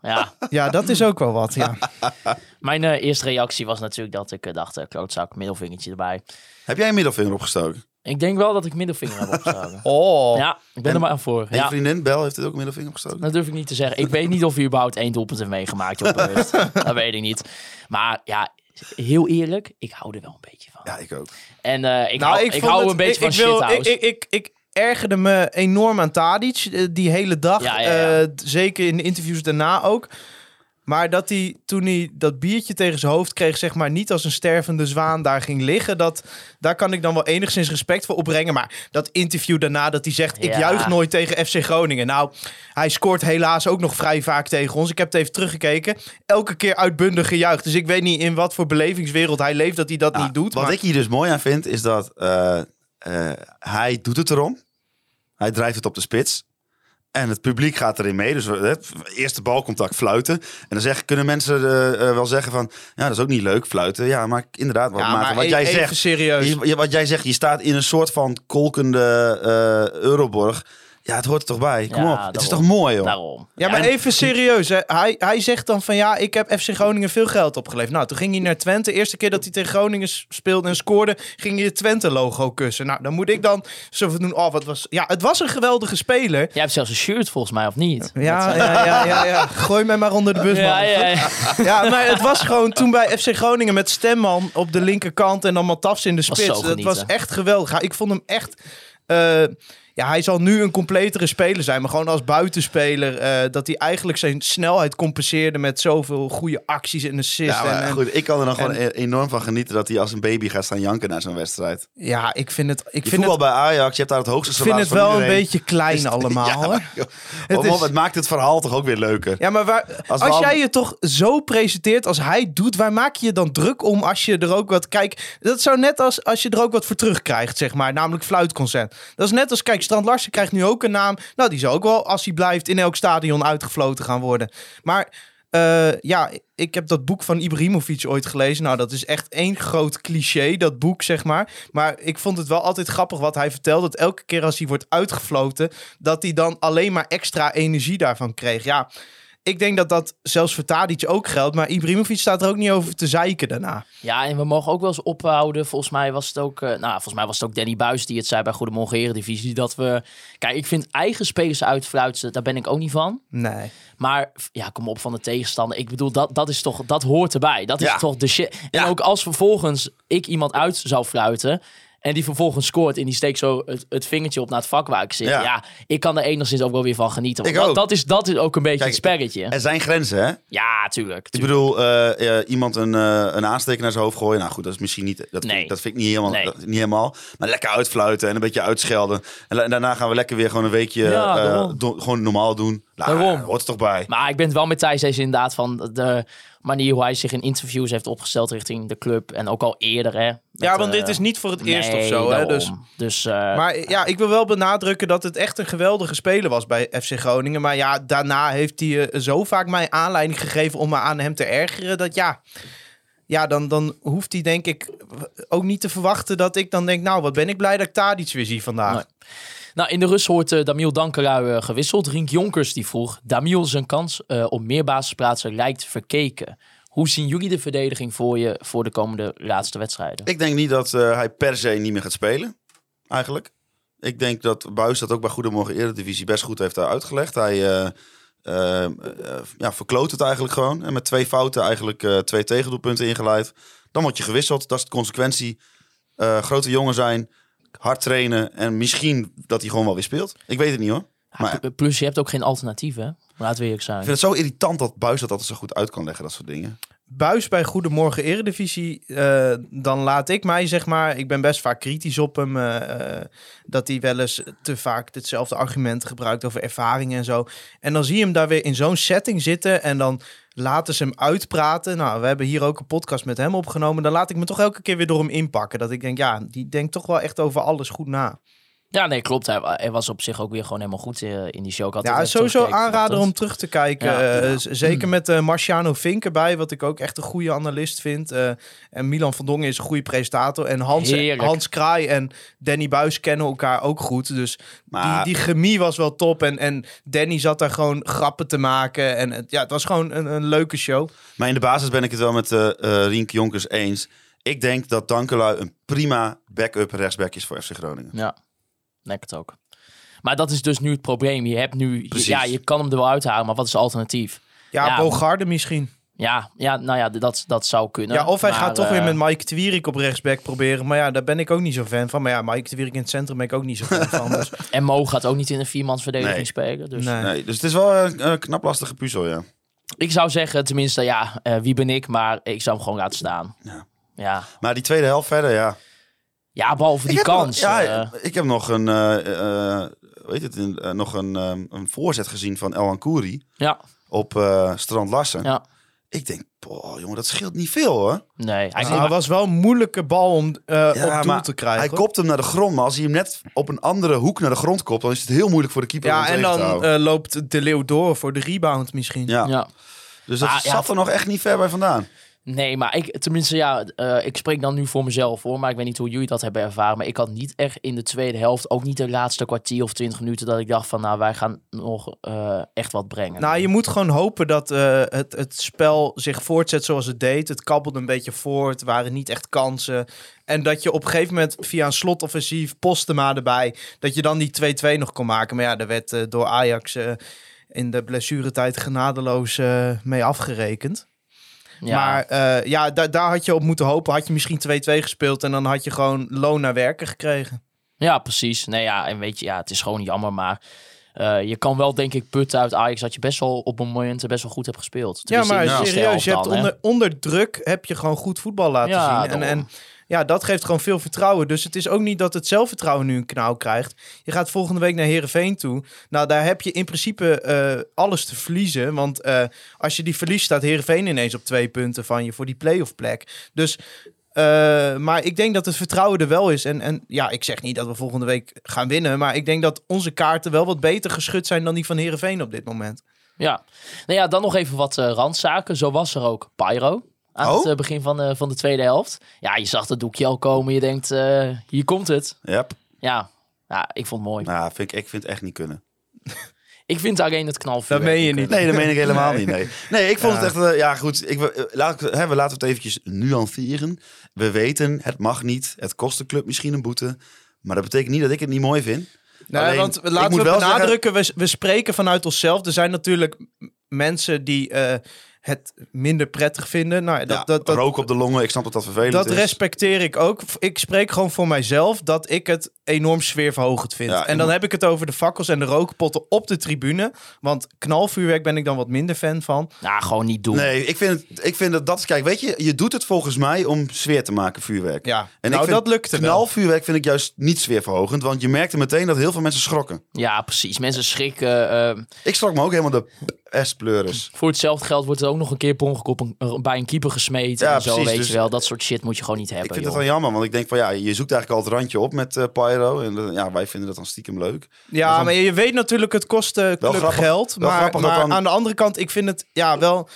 ja. ja dat is ook wel wat, ja. Mijn eh, eerste reactie was natuurlijk dat ik eh, dacht, eh, klootzak, middelvingertje erbij. Heb jij een middelvinger opgestoken? Ik denk wel dat ik middelvinger heb opgestoken. Oh. Ja, ik ben En- er maar aan voor. En je Ja, vriendin Bel heeft het ook een middelvinger opgestoken? dat durf ik niet te zeggen. Ik weet niet of hij überhaupt één doelpunt heeft meegemaakt. Op bewust. dat weet ik niet. Maar ja, heel eerlijk, ik hou er wel een beetje van. Ja, ik ook. En eh, ik Nou, hou, ik hou het- een beetje ik, van ik wil, shithouse. ik, ik, ik, ik ergerde me enorm aan Tadic eh, die hele dag. Ja, ja, ja. eh, zeker in de interviews daarna ook. Maar dat hij toen hij dat biertje tegen zijn hoofd kreeg, zeg maar niet als een stervende zwaan daar ging liggen. Dat, daar kan ik dan wel enigszins respect voor opbrengen. Maar dat interview daarna dat hij zegt, ik Ja. juich nooit tegen FC Groningen. Nou, hij scoort helaas ook nog vrij vaak tegen ons. Ik heb het even teruggekeken. Elke keer uitbundig gejuicht. Dus ik weet niet in wat voor belevingswereld hij leeft dat hij dat Ja, niet doet. Wat maar... ik hier dus mooi aan vind, is dat eh, eh, hij doet het erom. Hij drijft het op de spits. En het publiek gaat erin mee. Dus uh, eerste balcontact fluiten. En dan zeg, kunnen mensen eh, eh, wel zeggen van... Ja, dat is ook niet leuk, fluiten. Ja, maar inderdaad, wat, Ja, maar wat e- jij even zegt... serieus. Je, je- wat jij zegt, je staat in een soort van kolkende eh, Euroborg. Ja, het hoort er toch bij. Kom Ja, op. Het is toch mooi, joh. Daarom. Ja, maar en- even serieus. Hè. Hij, hij zegt dan van ja, ik heb FC Groningen veel geld opgeleverd. Nou, toen ging hij naar Twente. De eerste keer dat hij tegen Groningen speelde en scoorde, ging hij het Twente-logo kussen. Nou, dan moet ik dan zo van doen. Oh, wat was. Ja, het was een geweldige speler. Jij hebt zelfs een shirt volgens mij, of niet? Ja, ja, ja, ja, ja. Gooi mij maar onder de bus, man. ja, ja, ja. Ja, maar het was gewoon toen bij FC Groningen met Stemman op de linkerkant en dan Matafs in de Was spits. zo Dat was echt geweldig. Ik vond hem echt. eh, ja, hij zal nu een completere speler zijn. Maar gewoon als buitenspeler. eh, dat hij eigenlijk zijn snelheid compenseerde met zoveel goede acties en assists. Ja, en, goed, ik kan er dan gewoon en- e- enorm van genieten dat hij als een baby gaat staan janken naar zo'n wedstrijd. ja, ik vind het, ik Je vind voetbal het, bij Ajax, je hebt daar het hoogste ik vind salaris het wel een beetje klein allemaal. Ja, joh, Het op, maakt het verhaal toch ook weer leuker. Ja, maar waar, Als als, we al- jij je toch zo presenteert als hij doet, waar maak je je dan druk om als je er ook wat... Kijk, dat zou net als als je er ook wat voor terugkrijgt, zeg maar. Namelijk fluitconcert. Dat is net als, kijk, Strand Larsen krijgt nu ook een naam. Nou, die zou ook wel, als hij blijft, in elk stadion uitgefloten gaan worden. Maar eh, ja, ik heb dat boek van Ibrahimovic ooit gelezen. Nou, dat is echt één groot cliché, dat boek, zeg maar. Maar ik vond het wel altijd grappig wat hij vertelde. Dat elke keer als hij wordt uitgefloten, dat hij dan alleen maar extra energie daarvan kreeg. Ja, ik denk dat dat zelfs voor Tadic ook geldt. Maar Ibrahimovic staat er ook niet over te zeiken daarna. Ja, en we mogen ook wel eens ophouden. Volgens mij was het ook, eh, nou, volgens mij was het ook Danny Buis die het zei bij Goedemorgen Eredivisie. Dat we, kijk, ik vind eigen spelers uitfluiten, daar ben ik ook niet van. Nee. Maar ja, kom op van de tegenstander. Ik bedoel, dat, dat is toch, dat hoort erbij. Dat is Ja. toch de shit. En Ja. ook als vervolgens ik iemand uit zou fluiten. En die vervolgens scoort en die steekt zo het, het vingertje op naar het vak waar ik zit. Ja. Ja. ik kan er enigszins ook wel weer van genieten. Want dat, is, dat is ook een beetje Kijk, het spelletje. Er zijn grenzen, hè? Ja, tuurlijk. Ik bedoel, eh, eh, iemand een, eh, een aansteker naar zijn hoofd gooien. Nou goed, dat is misschien niet. Dat, Nee. dat vind ik niet helemaal, Nee. dat- niet helemaal. Maar lekker uitfluiten en een beetje uitschelden. En, daarna gaan we lekker weer gewoon een weekje Ja, daarom. do- gewoon normaal doen. Nou, Daarom. hoort er toch bij. Maar ik ben het wel met Thijs eens inderdaad van de manier hoe hij zich in interviews heeft opgesteld richting de club. En ook al eerder, hè. met, Ja, want eh, dit is niet voor het eerst nee, of zo. Hè? Dus, Dus, eh, maar ja, ik wil wel benadrukken dat het echt een geweldige speler was bij FC Groningen. Maar ja, daarna heeft hij eh, zo vaak mij aanleiding gegeven om me aan hem te ergeren. Dat ja, ja dan, dan hoeft hij denk ik ook niet te verwachten dat ik dan denk... Nou, wat ben ik blij dat ik Tadic weer zie vandaag. Nee. Nou, in de rust wordt eh, Damiel Dankelui eh, gewisseld. Rink Jonkers die vroeg, Damiel zijn kans eh, op meer basisplaatsen lijkt verkeken. Hoe zien jullie de verdediging voor je voor de komende laatste wedstrijden? Ik denk niet dat hij per se niet meer gaat spelen. Eigenlijk. Ik denk dat Buis dat ook bij Goedemorgen Eredivisie best goed heeft uitgelegd. Hij eh, ja, verkloot het eigenlijk gewoon. En met twee fouten eigenlijk twee tegendoelpunten ingeleid. Dan word je gewisseld. Dat is de consequentie. Grote jongen zijn, hard trainen en misschien dat hij gewoon wel weer speelt. Ik weet het niet hoor. Maar ik Plus, je hebt ook geen alternatief, hè? Laten we eerlijk zijn. vind het zo irritant dat Buis dat altijd zo goed uit kan leggen, dat soort dingen. Buis bij Goedemorgen Eredivisie, eh, dan laat ik mij zeg maar, ik ben best vaak kritisch op hem, eh, eh, dat hij wel eens te vaak hetzelfde argument gebruikt over ervaring en zo. En dan zie je hem daar weer in zo'n setting zitten en dan laten ze hem uitpraten. Nou, we hebben hier ook een podcast met hem opgenomen. Dan laat ik me toch elke keer weer door hem inpakken. Dat ik denk, ja, die denkt toch wel echt over alles goed na. Ja, nee, klopt. Hij, hij was op zich ook weer gewoon helemaal goed eh, in die show. Ik had Ja, sowieso aanrader om terug te kijken. Ja. Eh, zeker met eh, Marciano Vink erbij, wat ik ook echt een goede analist vind. Eh, en Milan van Dongen is een goede presentator. En Hans, Heerlijk. Hans Kraai en Danny Buis kennen elkaar ook goed. Dus Maar- die, die chemie was wel top. En, en Danny zat daar gewoon grappen te maken. En het, ja, het was gewoon een, een leuke show. Maar in de basis ben ik het wel met eh eh, Rienk Jonkers eens. Ik denk dat Dankelui een prima backup rechtsback is voor FC Groningen. Ja, denk het ook. Maar dat is dus nu het probleem. Je hebt nu, Precies. ja, je kan hem er wel uithalen, maar wat is het alternatief? Ja, Ja. Bogarde misschien. Ja, ja, nou ja, dat, dat zou kunnen. Ja, of hij Maar, gaat toch eh, weer met Mike Twierik op rechtsback proberen. Maar ja, daar ben ik ook niet zo fan van. Maar ja, Mike Twierik in het centrum ben ik ook niet zo fan van. Dus, En Mo gaat ook niet in een viermansverdediging Nee. spelen. Dus nee. Nee, dus het is wel een, een knap lastige puzzel, ja. ik zou zeggen, tenminste, ja, eh, wie ben ik? Maar ik zou hem gewoon laten staan. Ja. Ja, Maar die tweede helft verder, ja. Ja behalve die ik kans. Heb, ja, eh, ik heb nog een, eh, eh, weet het, een, nog een, eh, een voorzet gezien van El Ankouri ja, op eh, Strand Larsen. ja. Ik denk, jongen, dat scheelt niet veel hoor. Nee, hij, het was wel een moeilijke bal om eh, op doel maar te krijgen. Hij kopt hem naar de grond, maar als hij hem net op een andere hoek naar de grond kopt, dan is het heel moeilijk voor de keeper om Ja, en dan loopt de Leeuw door voor de rebound misschien. ja. ja. dus dat Ah, ja, zat er nog echt niet ver bij vandaan. Nee, maar ik, tenminste, ja, eh, ik spreek dan nu voor mezelf hoor. Maar ik weet niet hoe jullie dat hebben ervaren. Maar ik had niet echt in de tweede helft, ook niet de laatste kwartier of twintig minuten, dat ik dacht van, nou, wij gaan nog eh, echt wat brengen. Nou, je moet gewoon hopen dat eh, het, het spel zich voortzet zoals het deed. Het kabbelde een beetje voort, waren niet echt kansen. En dat je op een gegeven moment via een slotoffensief, Postema erbij, dat je dan die 2-2 nog kon maken. Maar ja, daar werd door Ajax in de blessuretijd genadeloos mee afgerekend. Ja, Maar eh, ja, da- daar had je op moeten hopen. Had je misschien 2-2 gespeeld en dan had je gewoon loon naar werken gekregen. Ja, precies. Nee, ja, en weet je, ja, het is gewoon jammer, maar eh, je kan wel, denk ik, putten uit Ajax dat je best wel op momenten best wel goed hebt gespeeld. Ja, Tenminste, maar in de eerste serieus, je hebt onder, onder druk heb je gewoon goed voetbal laten Ja, zien. En, en ja, dat geeft gewoon veel vertrouwen. Dus het is ook niet dat het zelfvertrouwen nu een knauw krijgt. Je gaat volgende week naar Herenveen toe. Nou, daar heb je in principe eh, alles te verliezen. Want eh, als je die verliest, staat Herenveen ineens op twee punten van je voor die playoff plek. Dus. eh, maar ik denk dat het vertrouwen er wel is. En, en ja, ik zeg niet dat we volgende week gaan winnen. Maar ik denk dat onze kaarten wel wat beter geschud zijn dan die van Herenveen op dit moment. Ja. Nou ja, dan nog even wat randzaken. Zo was er ook Pyro aan Oh? het eh, begin van, de van de tweede helft. Ja, je zag het doekje al komen. Je denkt, eh, hier komt het. Yep. Ja. ja, ik vond het mooi. Nou, vind ik, ik vind het echt niet kunnen. Ik vind alleen het knalvuur. Dat meen je niet. Nee, dat meen ik helemaal niet. Nee, nee ik vond Ja. het echt... eh, ja, goed. Ik, eh, laat, ik- hè, we laten het eventjes nuanceren. We weten, het mag niet. Het kost de club misschien een boete. Maar dat betekent niet dat ik het niet mooi vind. Nee, Alleen, want ik laten moet we wel zeggen- benadrukken, we, we spreken vanuit onszelf. Er zijn natuurlijk mensen die eh, het minder prettig vinden. Nou, dat, ja, dat, dat, rook op de longen. Ik snap dat dat vervelend dat is. respecteer ik ook. Ik spreek gewoon voor mijzelf dat ik het enorm sfeerverhogend vind. Ja, en dan heb ik het over de fakkels en de rookpotten op de tribune. Want knalvuurwerk ben ik dan wat minder fan van. Nou, gewoon niet doen. Nee, ik vind, het, ik vind dat dat... Kijk, weet je, je doet het volgens mij om sfeer te maken, vuurwerk. Ja, En nou ik vind dat lukte wel. Knalvuurwerk vind ik juist niet sfeerverhogend. Want je merkte meteen dat heel veel mensen schrokken. Ja, precies. Mensen schrikken. eh, Ik schrok me ook helemaal de S-pleuris. voor hetzelfde geld wordt er ook nog een keer per ongeluk op een, bij een keeper gesmeten. Ja, en zo, precies, weet dus- je wel. Dat soort shit moet je gewoon niet hebben, Ik vind joh. het wel jammer, want ik denk van ja, je zoekt eigenlijk al het randje op met eh, Pyro. En eh, ja, wij vinden dat dan stiekem leuk. Ja, maar je weet natuurlijk, het kost club grappig- geld. wel Maar, grappig dan- aan de andere kant, ik vind het ja, wel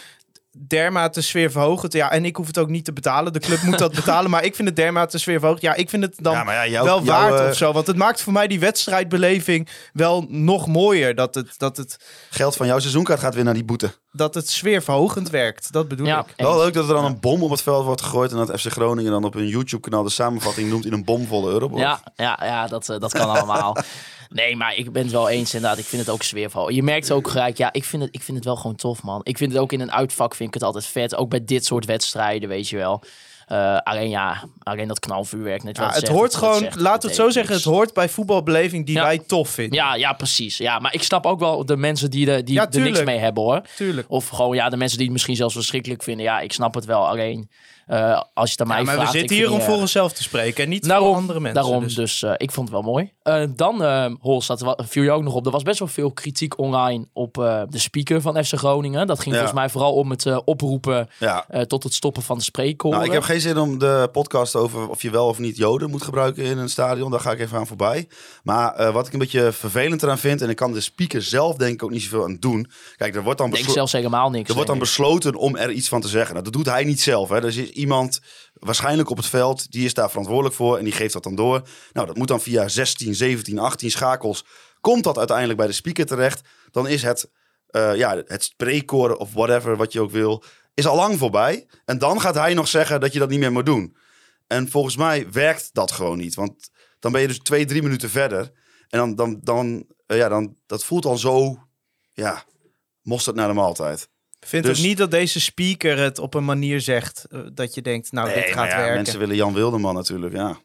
dermate sfeerverhogend. Ja, en ik hoef het ook niet te betalen. De club moet dat betalen. Maar ik vind het dermate sfeerverhogend. Ja, ik vind het dan Ja, ja, wel waard eh, of zo. Want het maakt voor mij die wedstrijdbeleving wel nog mooier. Dat het, dat het, Geld van jouw seizoenkaart gaat weer naar die boete. Dat het sfeerverhogend werkt. Dat bedoel Ja, ik. Wel leuk dat er dan een bom op het veld wordt gegooid. En dat FC Groningen dan op hun YouTube-kanaal de samenvatting noemt in een bomvolle Euroborg. Ja, ja, ja dat, eh, dat kan allemaal. Nee, maar ik ben het wel eens inderdaad. Ik vind het ook sfeervol. Je merkt ook gelijk, ja, ik vind, het, ik vind het wel gewoon tof, man. Ik vind het ook in een uitvak vind ik het altijd vet. Ook bij dit soort wedstrijden, weet je wel. Eh, alleen ja, alleen dat knalvuurwerk. Net Ja, wat het zegt, hoort gewoon, zegt, laten we het zo zeggen, het hoort bij voetbalbeleving die Ja. wij tof vinden. Ja, ja, precies. Ja, maar ik snap ook wel de mensen die, de, die Ja, er niks mee hebben, hoor. Tuurlijk. Of gewoon, ja, de mensen die het misschien zelfs verschrikkelijk vinden. Ja, ik snap het wel. Alleen, eh, als je het aan mij Ja, maar vraagt... we ik zitten hier om voor eh, onszelf te spreken en niet Daarom, voor andere mensen. daarom dus. dus, eh, ik vond het wel mooi. Eh, dan, wa- viel je ook nog op. Er was best wel veel kritiek online op eh, de speaker van FC Groningen. Dat ging Ja. volgens mij vooral om het oproepen Ja. eh, tot het stoppen van de spreekkoren. Nou, ik heb geen zin om de podcast over of je wel of niet Joden moet gebruiken in een stadion. Daar ga ik even aan voorbij. Maar eh, wat ik een beetje vervelend eraan vind, en ik kan de speaker zelf denk ik ook niet zoveel aan doen. Kijk, er wordt dan, Ik denk beslo- zelfs helemaal niks. er wordt dan besloten om er iets van te zeggen. Nou, dat doet hij niet zelf. Hè. Er is iemand waarschijnlijk op het veld, die is daar verantwoordelijk voor en die geeft dat dan door. Nou, dat moet dan via 16, 17, 18 schakels. Komt dat uiteindelijk bij de speaker terecht, dan is het, eh, ja, het spreekkoren of whatever, wat je ook wil, is al lang voorbij. En dan gaat hij nog zeggen dat je dat niet meer moet doen. En volgens mij werkt dat gewoon niet. Want dan ben je dus twee, drie minuten verder. En dan, dan, dan, eh, ja, dan dat voelt al zo, ja, mosterd naar de maaltijd. Vind dus- ook niet dat deze speaker het op een manier zegt eh, dat je denkt, nou, dit gaat ja, werken. mensen willen Jan Wilderman natuurlijk, ja.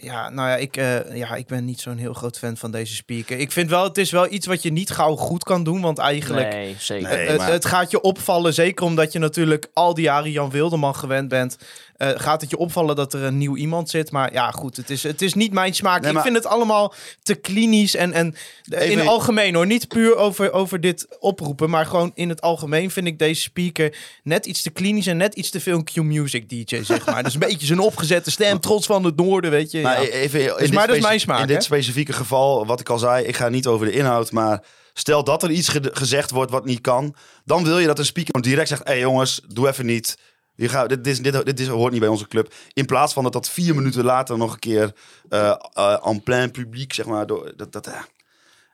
Ja, nou ja ik, eh, ja, ik ben niet zo'n heel groot fan van deze speaker. Ik vind wel, het is wel iets wat je niet gauw goed kan doen, want eigenlijk... Nee, zeker. Nee. het, maar- het gaat je opvallen, zeker omdat je natuurlijk al die jaren Jan Wilderman gewend bent. Eh, gaat het je opvallen dat er een nieuw iemand zit. Maar ja, goed, het is, het is niet mijn smaak. Nee, ik vind het allemaal te klinisch en, en in het algemeen hoor. Niet puur over, over dit oproepen, maar gewoon in het algemeen vind ik deze speaker net iets te klinisch en net iets te veel een Q-music DJ, zeg maar. dus een beetje zijn opgezette stem, trots van het noorden, weet je. Maar ja. even, in dit maar dat is mijn smaak, In dit specifieke geval, wat ik al zei, ik ga niet over de inhoud, maar stel dat er iets ge- gezegd wordt wat niet kan, dan wil je dat een speaker direct zegt, hé hey jongens, doe even niet. Je gaat, dit, is, dit, dit is, hoort niet bij onze club. In plaats van dat dat vier minuten later nog een keer eh, eh, en plein publiek, zeg maar, door, dat, dat,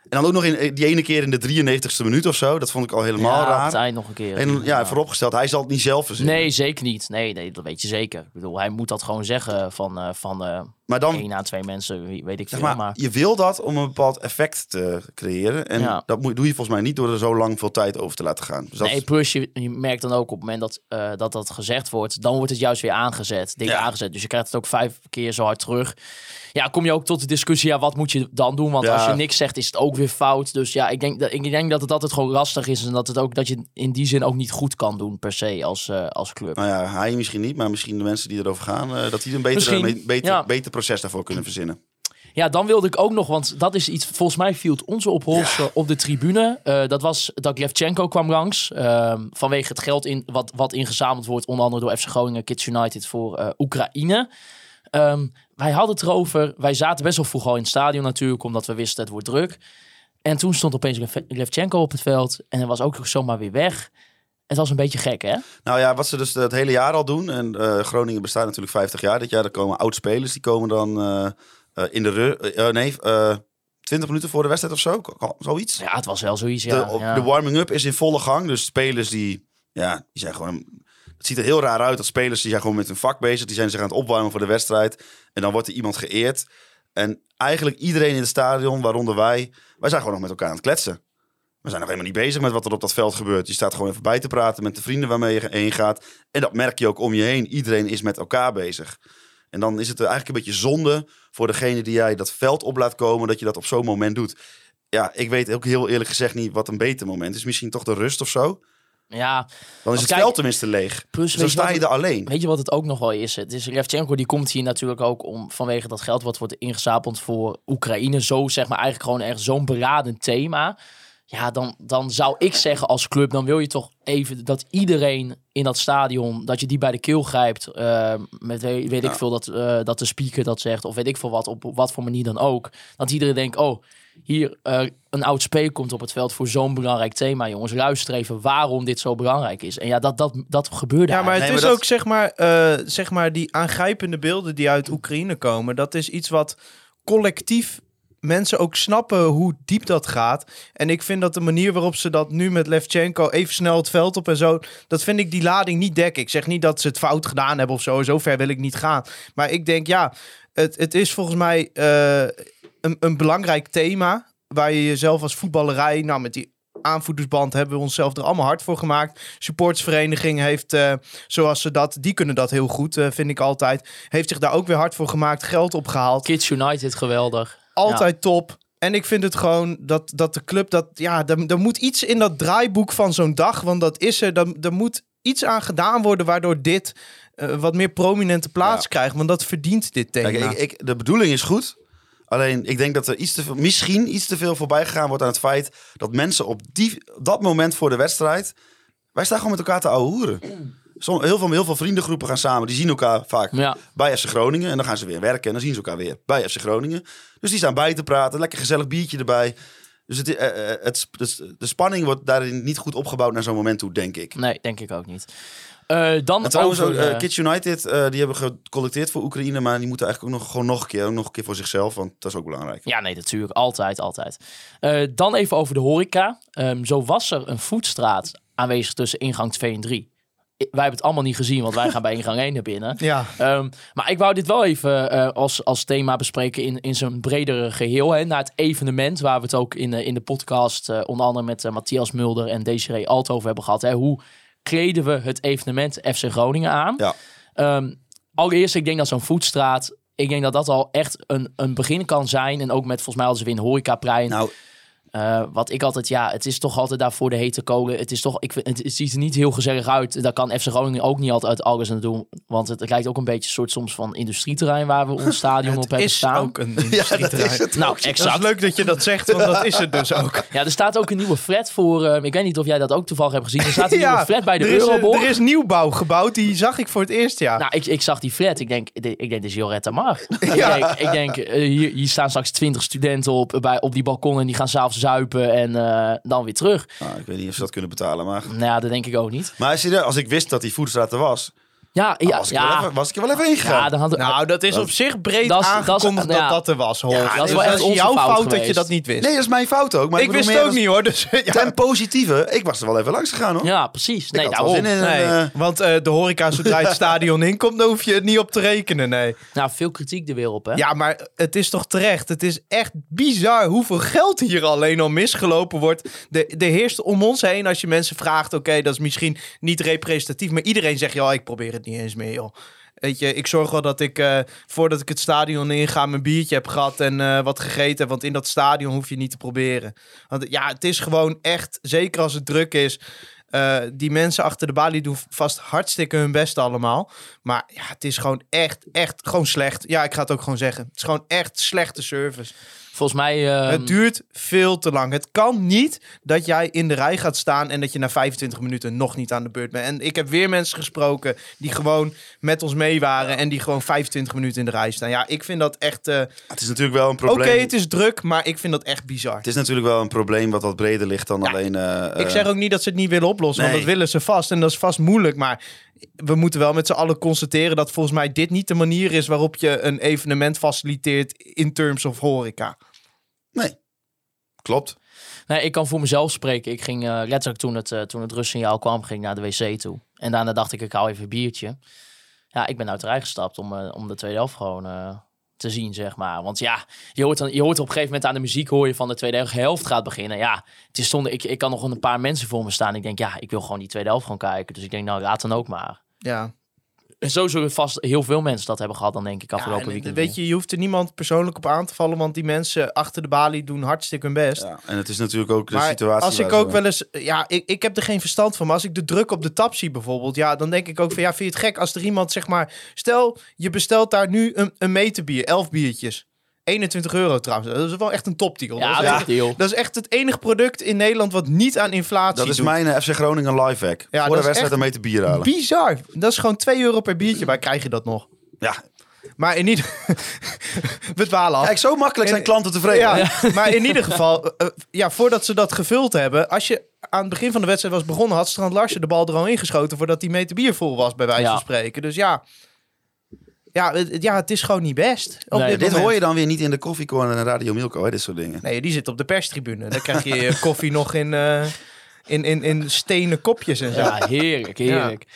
En dan ook nog in die ene keer in de 93ste minuut of zo. Dat vond ik al helemaal ja, het raar. eind nog een keer. En ja, vooropgesteld, hij zal het niet zelf verzinnen. Nee, zeker niet. Nee, nee, dat weet je zeker. Ik bedoel, hij moet dat gewoon zeggen van, eh, van eh Maar dan, één à twee mensen, weet ik zeg veel. maar, Maar, je wil dat om een bepaald effect te creëren. En Ja. dat moet, doe je volgens mij niet door er zo lang veel tijd over te laten gaan. Dus dat nee, plus je, je merkt dan ook op het moment dat, eh, dat dat gezegd wordt, dan wordt het juist weer aangezet. Ja. aangezet. Dus je krijgt het ook vijf keer zo hard terug. Ja, kom je ook tot de discussie, ja, wat moet je dan doen? Want Ja. als je niks zegt, is het ook weer fout. Dus ja, ik denk, dat, ik denk dat het altijd gewoon lastig is. En dat, het ook, dat je in die zin ook niet goed kan doen, per se, als, eh, als club. Nou ja, hij misschien niet, maar misschien de mensen die erover gaan, eh, dat die een beter, me- beter, ja. beter proces daarvoor kunnen verzinnen. Ja, dan wilde ik ook nog, want dat is iets, volgens mij viel het onze op Hols eh, op de tribune. Eh, dat was dat Levchenko kwam langs. ehm, vanwege het geld in, wat, wat ingezameld wordt, onder andere door FC Groningen, Kids United voor Oekraïne. Ehm, wij hadden het erover, wij zaten best wel vroeg al in het stadion natuurlijk, omdat we wisten het wordt druk. En toen stond opeens Lev- Levchenko op het veld en hij was ook zomaar weer weg. Het was een beetje gek, hè? Nou ja, wat ze dus het hele jaar al doen. En eh, Groningen bestaat natuurlijk 50 jaar dit jaar. Er komen oud-spelers, die komen dan eh, eh, in de... eh, nee, eh 20 minuten voor de wedstrijd of zo. Zoiets. Ja, het was wel zoiets, ja. de, ja. de warming-up is in volle gang. Dus spelers die... Ja, die zijn gewoon... Het ziet er heel raar uit dat spelers die zijn gewoon met hun vak bezig. Die zijn zich aan het opwarmen voor de wedstrijd. En dan wordt er iemand geëerd. En eigenlijk iedereen in het stadion, waaronder wij... Wij zijn gewoon nog met elkaar aan het kletsen. We zijn nog helemaal niet bezig met wat er op dat veld gebeurt. Je staat gewoon even bij te praten met de vrienden waarmee je heen gaat. En dat merk je ook om je heen. Iedereen is met elkaar bezig. En dan is het eigenlijk een beetje zonde voor degene die jij dat veld op laat komen, dat je dat op zo'n moment doet. Ja, ik weet ook heel eerlijk gezegd niet wat een beter moment is. Misschien toch de rust of zo. Ja, Dan is het kijk, veld tenminste leeg. plus, Dus dan je sta je er alleen. Weet je wat het ook nog wel is? Het is Levchenko die komt hier natuurlijk ook om vanwege dat geld wat wordt ingezapeld voor Oekraïne. Zo zeg maar eigenlijk gewoon echt zo'n beradend thema. Ja, dan, dan zou ik zeggen als club, dan wil je toch even dat iedereen in dat stadion, dat je die bij de keel grijpt. eh, met weet, weet ik veel dat, eh, dat de speaker dat zegt, of weet ik veel wat, op wat voor manier dan ook. Dat iedereen denkt, oh, hier eh, een oud speler komt op het veld voor zo'n belangrijk thema, jongens. Luister even waarom dit zo belangrijk is. En ja, dat, dat, dat gebeurde Ja, maar het Nee, is maar dat- ook zeg maar, eh, zeg maar die aangrijpende beelden die uit Oekraïne komen. Dat is iets wat collectief mensen ook snappen hoe diep dat gaat. En ik vind dat de manier waarop ze dat nu met Levchenko even snel het veld op en zo, dat vind ik die lading niet dekken. Ik zeg niet dat ze het fout gedaan hebben of zo. Zo ver wil ik niet gaan. Maar ik denk ja, het, het is volgens mij eh, een, een belangrijk thema waar je jezelf als voetballerij, nou met die aanvoerdersband hebben we onszelf er allemaal hard voor gemaakt. Supportsvereniging heeft, eh, zoals ze dat, die kunnen dat heel goed, eh, vind ik altijd. Heeft zich daar ook weer hard voor gemaakt, geld opgehaald. Kids United, geweldig. Altijd top. En ik vind het gewoon dat, dat de club dat, ja, er, er moet iets in dat draaiboek van zo'n dag, want dat is er. Er, er moet iets aan gedaan worden waardoor dit eh, wat meer prominente plaats Ja. krijgt, want dat verdient dit thema. Kijk, ik, ik, de bedoeling is goed. Alleen, ik denk dat er iets te veel, misschien iets te veel voorbij gegaan wordt aan het feit dat mensen op die, dat moment voor de wedstrijd. Wij staan gewoon met elkaar te ouwe hoeren. Som, heel, veel, heel veel vriendengroepen gaan samen. Die zien elkaar vaak Ja. bij FC Groningen. En dan gaan ze weer werken. En dan zien ze elkaar weer bij FC Groningen. Dus die staan bij te praten. Lekker gezellig biertje erbij. Dus het, eh, eh, het, dus de spanning wordt daarin niet goed opgebouwd naar zo'n moment toe, denk ik. Nee, denk ik ook niet. Eh, dan En trouwens, over, eh, eh, Kids United, eh, die hebben gecollecteerd voor Oekraïne. Maar die moeten eigenlijk ook nog, gewoon nog een keer, ook nog een keer voor zichzelf. Want dat is ook belangrijk. Ja, nee, natuurlijk. Altijd, altijd. Eh, dan even over de horeca. Ehm, zo was er een voetstraat aanwezig tussen ingang 2 en 3. I- Wij hebben het allemaal niet gezien, want wij gaan bij ingang 1 naar binnen. ja, Ehm, maar ik wou dit wel even eh, als, als thema bespreken in, in zijn bredere geheel. Hè, naar het evenement, waar we het ook in, de in de podcast eh, onder andere met Matthias Mulder en Desiree Alt over hebben gehad. Hè. Hoe kleden we het evenement FC Groningen aan? Ja. Ehm, allereerst, ik denk dat zo'n voetstraat, ik denk dat dat al echt een, een begin kan zijn. En ook met, volgens mij ze weer een horecaplein. Nou, Eh, wat ik altijd, ja, het is toch altijd daarvoor de hete kolen. Het is toch, ik vind, het, ziet er niet heel gezellig uit. Daar kan FC Groningen ook niet altijd alles aan doen. Want het, lijkt ook een beetje een soort soms van industrieterrein waar we ons stadion op het hebben is staan. ook een ja, dat industrieterrein. is het. Nou, Dat is exact. leuk dat je dat zegt, want dat is het dus ook. Ja, er staat ook een nieuwe flat voor. eh, ik weet niet of jij dat ook toevallig hebt gezien. Er staat een Ja, nieuwe flat bij de er is, Euroborg. er is nieuwbouw gebouwd, die zag ik voor het eerst, ja. Nou, ik, ik zag die flat. Ik denk, ik denk, dit is Joretta Mar. Ja. Ik denk, ik denk eh, hier, hier staan straks twintig studenten op, bij, op die balkon en die gaan s'avonds zuipen en eh, dan weer terug. Nou, ik weet niet of ze dat kunnen betalen, maar... Nou ja, dat denk ik ook niet. Maar serieus, als ik wist dat die voedstraat er was... Ja, ja, was, ik wel ja. even, was ik er wel even ingegaan. ja dan hadden Nou, dat is op zich breed Dat aangekondigd dat ja. dat er was. Ja, dat is wel echt onze jouw fout fout dat je geweest. dat niet wist. Nee, dat is mijn fout ook. Maar ik wist het ook niet hoor. Dus, ja. Ten positieve, ik was er wel even langs gegaan hoor. Ja, precies. Nee, ik had daarom. in Nee, een, eh, want eh, de horeca, zodra je het stadion inkomt, dan hoef je het niet op te rekenen, nee. Nou, veel kritiek er weer op, hè? Ja, maar het is toch terecht. Het is echt bizar hoeveel geld hier alleen al misgelopen wordt. De, de heerst om ons heen als je mensen vraagt... oké, dat is misschien niet representatief... maar iedereen zegt, ja, ik probeer het niet eens meer, joh. Weet je, ik zorg wel dat ik, eh, voordat ik het stadion inga... mijn biertje heb gehad en eh, wat gegeten. Want in dat stadion hoef je niet te proberen. Want ja, het is gewoon echt, zeker als het druk is... eh, die mensen achter de balie doen vast hartstikke hun best allemaal. Maar ja, het is gewoon echt, echt gewoon slecht. Ja, ik ga het ook gewoon zeggen. Het is gewoon echt slechte service. Volgens mij... ehm, het duurt veel te lang. Het kan niet dat jij in de rij gaat staan en dat je na 25 minuten nog niet aan de beurt bent. En ik heb weer mensen gesproken die gewoon met ons mee waren en die gewoon 25 minuten in de rij staan. Ja, ik vind dat echt. eh, Het is natuurlijk wel een Oké, probleem. het is druk, maar ik vind dat echt bizar. Het is natuurlijk wel een probleem wat wat breder ligt dan alleen... eh, Ik eh, zeg ook niet dat ze het niet willen oplossen, want dat willen ze vast. En dat is vast moeilijk. Maar we moeten wel met z'n allen constateren dat volgens mij dit niet de manier is waarop je een evenement faciliteert in terms of horeca. Nee, klopt. Nee, ik kan voor mezelf spreken. Ik ging eh, letterlijk toen het, eh, toen het rustsignaal kwam, ging ik naar de wc toe. En daarna dacht ik, ik hou even een biertje. Ja, ik ben uit de rij gestapt om, eh, om de tweede helft gewoon eh, te zien, zeg maar. Want ja, je hoort, dan, je hoort op een gegeven moment aan de muziek hoor je van de tweede helft gaat beginnen. Ja, het is zonde. Ik, ik kan nog een paar mensen voor me staan. Ik denk, ja, ik wil gewoon die tweede helft gewoon kijken. Dus ik denk, nou, laat dan ook maar. Ja, zo zullen vast heel veel mensen dat hebben gehad dan denk ik afgelopen Ja, en, weekend. Weet je, je hoeft er niemand persoonlijk op aan te vallen, want die mensen achter de balie doen hartstikke hun best. Ja, en het is natuurlijk ook de maar situatie... als ik ook wel eens, ja, ik, ik heb er geen verstand van, maar als ik de druk op de tap zie bijvoorbeeld, ja, dan denk ik ook van, ja, vind je het gek als er iemand, zeg maar, stel, je bestelt daar nu een, een meter bier, 11 biertjes, 21 euro trouwens, dat is wel echt een topdeal. ja, dat, is dat echt, deal. dat is echt het enige product in Nederland wat niet aan inflatie Dat is doet. mijn eh, FC Groningen live hack. Ja, Voor dat de is wedstrijd echt een meter bier halen. Bizar. Dat is gewoon 2 euro per biertje, waar krijg je dat nog? Ja. Maar in ieder... We dwalen af. Kijk, zo makkelijk zijn klanten tevreden. Ja, maar in ieder geval, eh, eh, ja, voordat ze dat gevuld hebben, als je aan het begin van de wedstrijd was begonnen, had Strand Larsen de bal er al ingeschoten voordat die meter bier vol was, bij wijze Ja. van spreken. Dus ja, ja, het, ja, het is gewoon niet best. Op Nee, dit hoor je dan weer niet in de koffiecorner en Radio Milko, hè, dit soort dingen. Nee, die zit op de perstribune. Dan krijg je je koffie nog in, eh, in, in, in stenen kopjes en zo. Ja, heerlijk, heerlijk.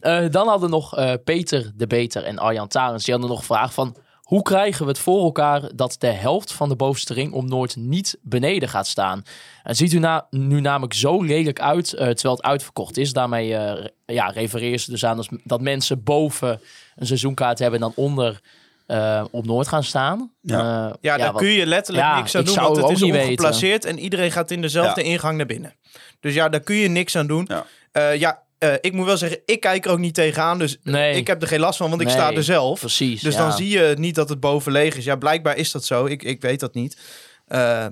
Eh, dan hadden nog eh, Peter de Beter en Arjan Tarens. Die hadden nog gevraagd van... Hoe krijgen we het voor elkaar dat de helft van de bovenste ring om Noord niet beneden gaat staan? Het ziet na, nu namelijk zo lelijk uit, eh, terwijl het uitverkocht is. Daarmee eh, re- ja, refereer ze dus aan dat mensen boven een seizoenkaart hebben en dan onder eh, op Noord gaan staan. Ja. Eh, Ja, daar wat- kun je letterlijk Ja, niks aan ik doen, want het ook is weten. ongeplaceerd en iedereen gaat in dezelfde Ja. ingang naar binnen. Dus ja, daar kun je niks aan doen. Ja. Eh, ja, eh, ik moet wel zeggen, ik kijk er ook niet tegenaan, dus Nee. ik heb er geen last van, want ik sta er zelf. Precies. Dus ja. dan zie je niet dat het boven leeg is. Ja, blijkbaar is dat zo. Ik, ik weet dat niet. Eh,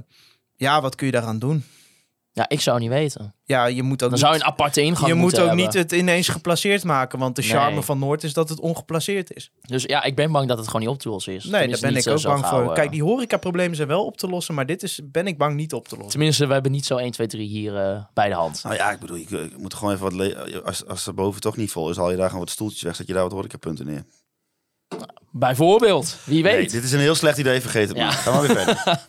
ja, wat kun je daaraan doen? Ja, ik zou niet weten. Ja, je moet ook Dan niet, zou je een aparte ingang je moet ook hebben. niet het ineens geplaceerd maken. Want de charme Nee. van Noord is dat het ongeplaceerd is. Dus ja, ik ben bang dat het gewoon niet op te lossen is. Nee, daar ben ik ook zo bang gauw, voor. eh, Kijk, die horecaproblemen zijn wel op te lossen. Maar dit is, ben ik bang niet op te lossen. Tenminste, we hebben niet zo 1, 2, 3 hier eh, bij de hand. Nou ja, ik bedoel, je, je moet gewoon even wat... le- Als, als er boven toch niet vol is, haal je daar gewoon wat stoeltjes weg. Zet je daar wat horecapunten neer. Bijvoorbeeld, wie weet. Nee, dit is een heel slecht idee, vergeet het Ja. maar. Ga maar weer verder.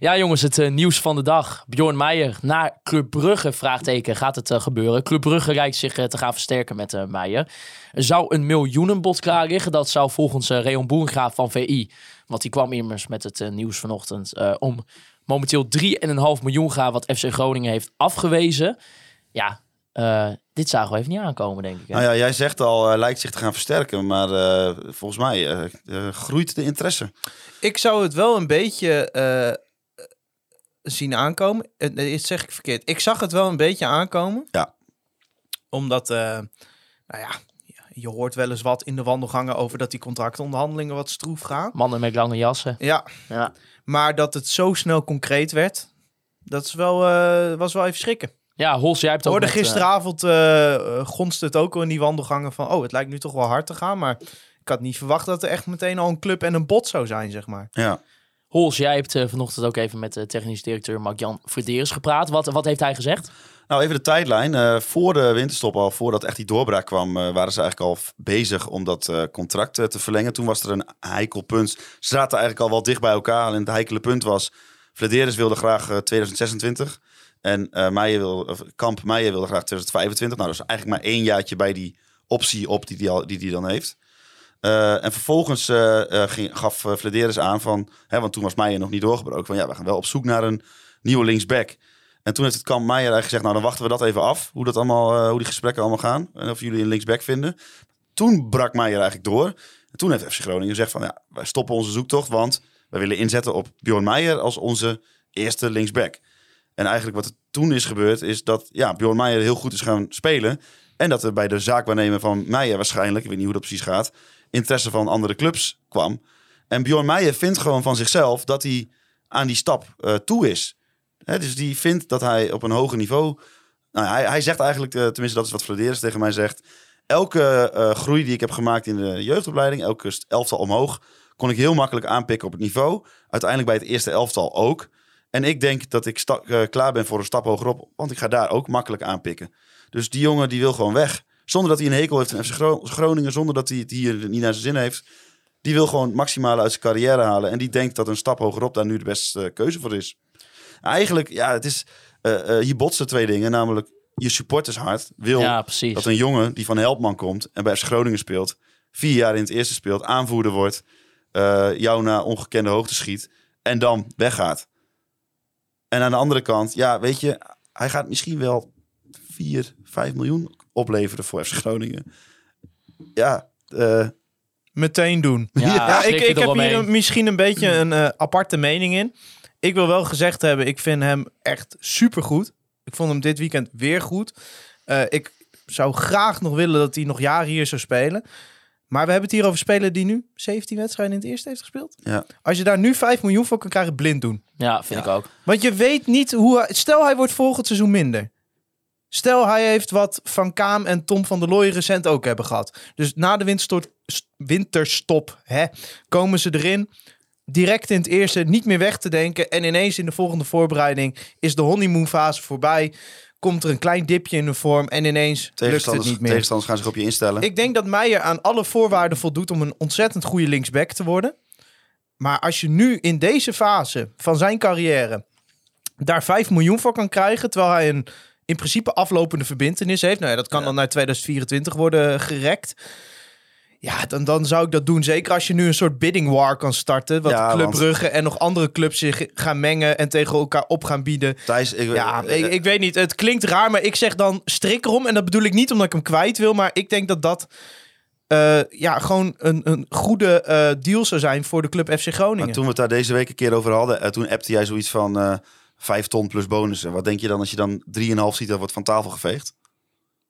Ja, jongens, het eh, nieuws van de dag. Bjorn Meijer naar Club Brugge, vraagteken, gaat het eh, gebeuren? Club Brugge lijkt zich eh, te gaan versterken met Meijer. Er zou een miljoenenbod klaar liggen. Dat zou volgens eh Reon Boerengraaf van VI, want die kwam immers met het nieuws vanochtend, eh, om momenteel 3,5 miljoen gaan, wat FC Groningen heeft afgewezen. Ja, eh, dit zagen we even niet aankomen, denk ik. hè? Nou ja, jij zegt al, lijkt zich te gaan versterken. Maar eh, volgens mij groeit de interesse. Ik zou het wel een beetje eh, zien aankomen. Eh, nee, dit zeg ik verkeerd. Ik zag het wel een beetje aankomen. Ja. Omdat, eh, nou ja, je hoort wel eens wat in de wandelgangen over dat die contractonderhandelingen wat stroef gaan. Mannen met lange jassen. Ja, Ja. maar dat het zo snel concreet werd, dat is wel, eh, was wel even schrikken. Ja, Hols, jij hebt ook hoorde met, eh, gisteravond eh eh, gonste het ook al in die wandelgangen van... oh, het lijkt nu toch wel hard te gaan, maar ik had niet verwacht dat er echt meteen al een club en een bot zou zijn, zeg maar. Ja. Hols, jij hebt eh, vanochtend ook even met de technisch directeur Mark-Jan Verderes gepraat. Wat, wat heeft hij gezegd? Nou, even de tijdlijn. Eh, voor de winterstop al, voordat echt die doorbraak kwam, eh, waren ze eigenlijk al bezig om dat eh, contract eh, te verlengen. Toen was er een heikel punt. Ze zaten eigenlijk al wel dicht bij elkaar. Alleen het heikele punt was, Vladeris wilde graag eh, 2026. En eh Meijer wil, Kamp Meijer wilde graag 2025. Nou, dat is eigenlijk maar één jaartje bij die optie op die al, die, die dan heeft. Eh, en vervolgens eh, eh, ging, gaf Vladeris aan van, hè, want toen was Meijer nog niet doorgebroken, van ja, we gaan wel op zoek naar een nieuwe linksback. En toen heeft het kamp Meijer eigenlijk gezegd, nou dan wachten we dat even af, hoe, dat allemaal, hoe die gesprekken allemaal gaan. En of jullie een linksback vinden. Toen brak Meijer eigenlijk door. En toen heeft FC Groningen gezegd van, ja, wij stoppen onze zoektocht, want wij willen inzetten op Bjorn Meijer als onze eerste linksback. En eigenlijk wat er toen is gebeurd, is dat ja, Bjorn Meijer heel goed is gaan spelen. En dat er bij de zaakwaarnemer van Meijer waarschijnlijk, ik weet niet hoe dat precies gaat, interesse van andere clubs kwam. En Bjorn Meijer vindt gewoon van zichzelf dat hij aan die stap eh, toe is. Hè, dus die vindt dat hij op een hoger niveau. Nou, hij, hij zegt eigenlijk, eh, tenminste dat is wat Vladeris tegen mij zegt. Elke eh, groei die ik heb gemaakt in de jeugdopleiding, elke elftal omhoog, kon ik heel makkelijk aanpikken op het niveau. Uiteindelijk bij het eerste elftal ook. En ik denk dat ik klaar ben voor een stap hogerop, want ik ga daar ook makkelijk aanpikken. Dus die jongen die wil gewoon weg. Zonder dat hij een hekel heeft in FC Gro- Groningen, zonder dat hij het hier niet naar zijn zin heeft. Die wil gewoon maximale uit zijn carrière halen. En die denkt dat een stap hogerop daar nu de beste keuze voor is. Eigenlijk, ja, het is. eh, eh, hier botsen twee dingen. Namelijk, je supportershart wil Ja, dat een jongen die van Helpman komt en bij FC Groningen speelt, vier jaar in het eerste speelt, aanvoerder wordt, eh, jou naar ongekende hoogte schiet en dan weggaat. En aan de andere kant, ja, weet je, hij gaat misschien wel 4, 5 miljoen opleveren voor FC Groningen. Ja, eh, Meteen doen. Ja, ik, ik heb hier een- misschien een beetje een eh, aparte mening in. Ik wil wel gezegd hebben, ik vind hem echt supergoed. Ik vond hem dit weekend weer goed. Eh, ik zou graag nog willen dat hij nog jaren hier zou spelen. Maar we hebben het hier over spelen die nu 17 wedstrijden in het eerste heeft gespeeld. ja. Als je daar nu 5 miljoen voor kan krijgen, blind doen. Ja, vind ik ook. Want je weet niet hoe... hij- Stel hij wordt volgend seizoen minder. Stel hij heeft wat Van Kaam en Tom van der Looy recent ook hebben gehad. Dus na de winterstop, winterstop hè, komen ze erin. Direct in het eerste niet meer weg te denken. En ineens in de volgende voorbereiding is de honeymoonfase voorbij. Komt er een klein dipje in de vorm. En ineens lukt het niet meer. tegenstanders gaan zich op je instellen. Ik denk dat Meijer aan alle voorwaarden voldoet om een ontzettend goede linksback te worden. Maar als je nu in deze fase van zijn carrière daar 5 miljoen voor kan krijgen, terwijl hij een in principe aflopende verbindenis heeft. Nou ja, dat kan dan naar 2024 worden gerekt. Ja, dan, dan zou ik dat doen. Zeker als je nu een soort bidding war kan starten. Wat Ja, Club want- en nog andere clubs zich gaan mengen en tegen elkaar op gaan bieden. Thijs, ik, Ja, eh, ik, ik weet niet. Het klinkt raar, maar ik zeg dan strik erom. En dat bedoel ik niet omdat ik hem kwijt wil. Maar ik denk dat dat eh, ja, gewoon een, een goede eh, deal zou zijn voor de club FC Maar Groningen. toen we het daar deze week een keer over hadden, eh, toen appte jij zoiets van 5 ton plus bonussen. Wat denk je dan als je dan 3,5 ziet, dat wordt van tafel geveegd?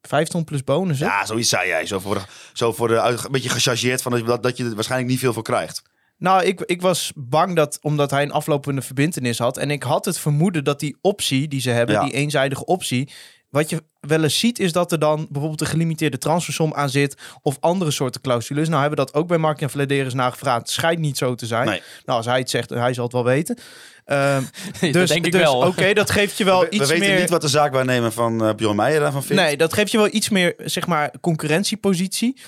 Vijf ton plus bonus, hè? Ja, zoiets zei jij. Zo voor de, zo voor de een beetje gechargeerd van dat, dat je er waarschijnlijk niet veel voor krijgt. Nou, ik, ik was bang dat, omdat hij een aflopende verbindenis had. En ik had het vermoeden dat die optie die ze hebben, Ja. die eenzijdige optie. Wat je wel eens ziet, is dat er dan bijvoorbeeld een gelimiteerde transfersom aan zit. Of andere soorten clausules. Nou, hebben we dat ook bij Mark en Vladeris nagevraagd. Het schijnt niet zo te zijn. Nee. Nou, als hij het zegt, hij zal het wel weten. Ehm, dat dus denk ik dus, wel. Oké, dat geeft je wel we, we iets weten meer. niet wat de zaakwaarnemer van eh Bjorn Meijer daarvan vindt. Nee, dat geeft je wel iets meer, zeg maar, concurrentiepositie.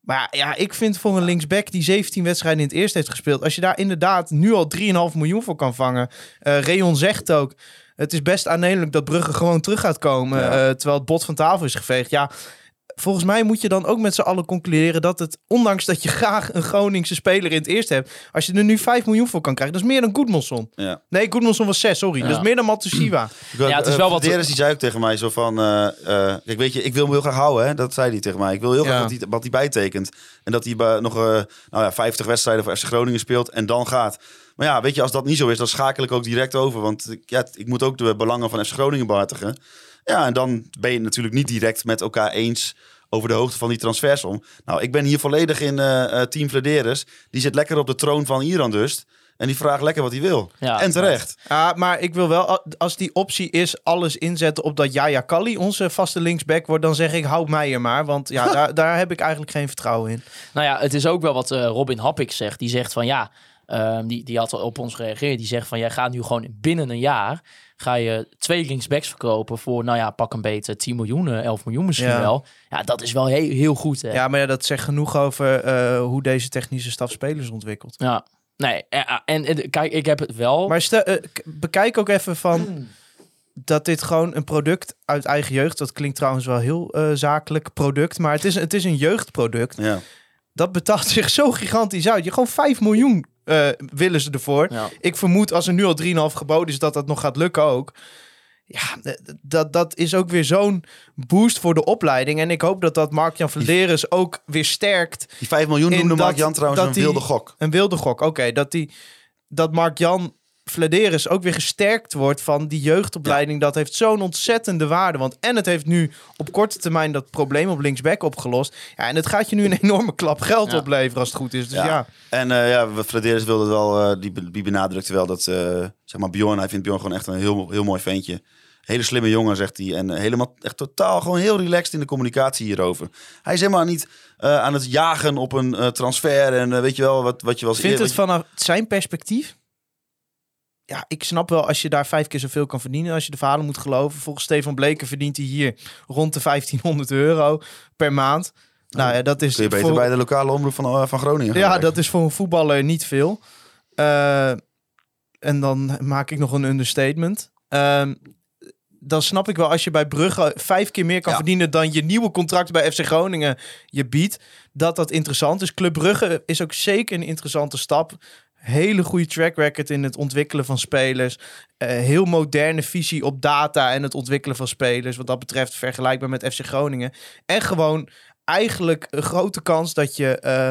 Maar ja, ik vind voor een linksback die 17 wedstrijden in het eerste heeft gespeeld... als je daar inderdaad nu al 3,5 miljoen voor kan vangen... eh Reon zegt ook, het is best aannemelijk dat Brugge gewoon terug gaat komen... Ja. eh, terwijl het bot van tafel is geveegd. Ja, volgens mij moet je dan ook met z'n allen concluderen... dat het, ondanks dat je graag een Groningse speler in het eerste hebt... als je er nu 5 miljoen voor kan krijgen, dat is meer dan Goedmanson. Ja. Nee, Goedmanson was 6, sorry. Ja. Dat is meer dan Matusiwa. Ja, het is wel wat- Verderes die zei ook tegen mij zo van... eh, eh, kijk, weet je, ik wil hem heel graag houden. Hè? Dat zei hij tegen mij. Ik wil heel graag Ja. dat hij, wat hij bijtekent. En dat hij nog eh, nou ja, 50 wedstrijden voor FC Groningen speelt en dan gaat. Maar ja, weet je, als dat niet zo is, dan schakel ik ook direct over. Want ik- ja, ik moet ook de belangen van FC Groningen behartigen. Ja, en dan ben je het natuurlijk niet direct met elkaar eens over de hoogte van die transfersom. Nou, ik ben hier volledig in eh, eh, Team Vladeris. Die zit lekker op de troon van Iran dus. En die vraagt lekker wat hij wil. Ja, en terecht. Ja, maar ik wil wel, als die optie is, alles inzetten op dat Jaya Kali onze vaste linksback wordt, dan zeg ik, houd mij er maar. Want ja, daar, daar heb ik eigenlijk geen vertrouwen in. Nou ja, het is ook wel wat eh, Robin Happik zegt. Die zegt van ja, Ehm, die, die had al op ons gereageerd. Die zegt van, jij gaat nu gewoon binnen een jaar... ga je twee linksbacks verkopen voor, nou ja, pak een beter 10 miljoen, eh, 11 miljoen misschien Ja. wel. Ja, dat is wel heel, heel goed, hè. Ja, maar ja, dat zegt genoeg over eh, hoe deze technische staf spelers ontwikkelt. Ja. Nee, eh, en, en kijk, ik heb het wel... Maar stel, eh, bekijk ook even van dat dit gewoon een product uit eigen jeugd. Dat klinkt trouwens wel heel eh, zakelijk product, maar het is, het is een jeugdproduct. Ja. Dat betaalt zich zo gigantisch uit. Je gewoon 5 miljoen eh, willen ze ervoor. Ja. Ik vermoed als er nu al 3,5 geboden is, dat dat nog gaat lukken ook. Ja, d- dat, dat is ook weer zo'n boost voor de opleiding. En ik hoop dat dat Mark-Jan Vladeris ook weer sterkt. Die 5 miljoen noemde dat- Mark Jan trouwens een wilde gok. Een wilde gok, oké. dat, die, dat Mark-Jan Vladeris ook weer gesterkt wordt van die jeugdopleiding. Dat heeft zo'n ontzettende waarde. Want en het heeft nu op korte termijn dat probleem op linksback opgelost. Ja, en het gaat je nu een enorme klap geld Ja. opleveren als het goed is. Dus ja, Ja. En eh ja, Frederis wilde wel, eh, die, die benadrukte wel dat, eh, zeg maar, Bjorn, hij vindt Bjorn gewoon echt een heel, heel mooi ventje. Hele slimme jongen, zegt hij. En helemaal, echt totaal, gewoon heel relaxed in de communicatie hierover. Hij is helemaal niet aan het jagen op een transfer en weet je wel, wat, wat je was vindt het vanaf zijn perspectief... Ja, ik snap wel als je daar vijf keer zoveel kan verdienen. Als je de verhalen moet geloven. Volgens Stefan Bleken verdient hij hier rond de 1500 euro per maand. Nou ja, dat is Kun je beter voor- bij de lokale omroep van, eh, van Groningen Ja, dat is voor een voetballer niet veel. Eh, en dan maak ik nog een understatement. Ehm, dan snap ik wel als je bij Brugge vijf keer meer kan Ja. verdienen dan je nieuwe contract bij FC Groningen je biedt, dat dat interessant is. Club Brugge is ook zeker een interessante stap. Hele goede track record in het ontwikkelen van spelers. Eh, heel moderne visie op data en het ontwikkelen van spelers. Wat dat betreft vergelijkbaar met FC Groningen. En gewoon eigenlijk een grote kans dat je eh,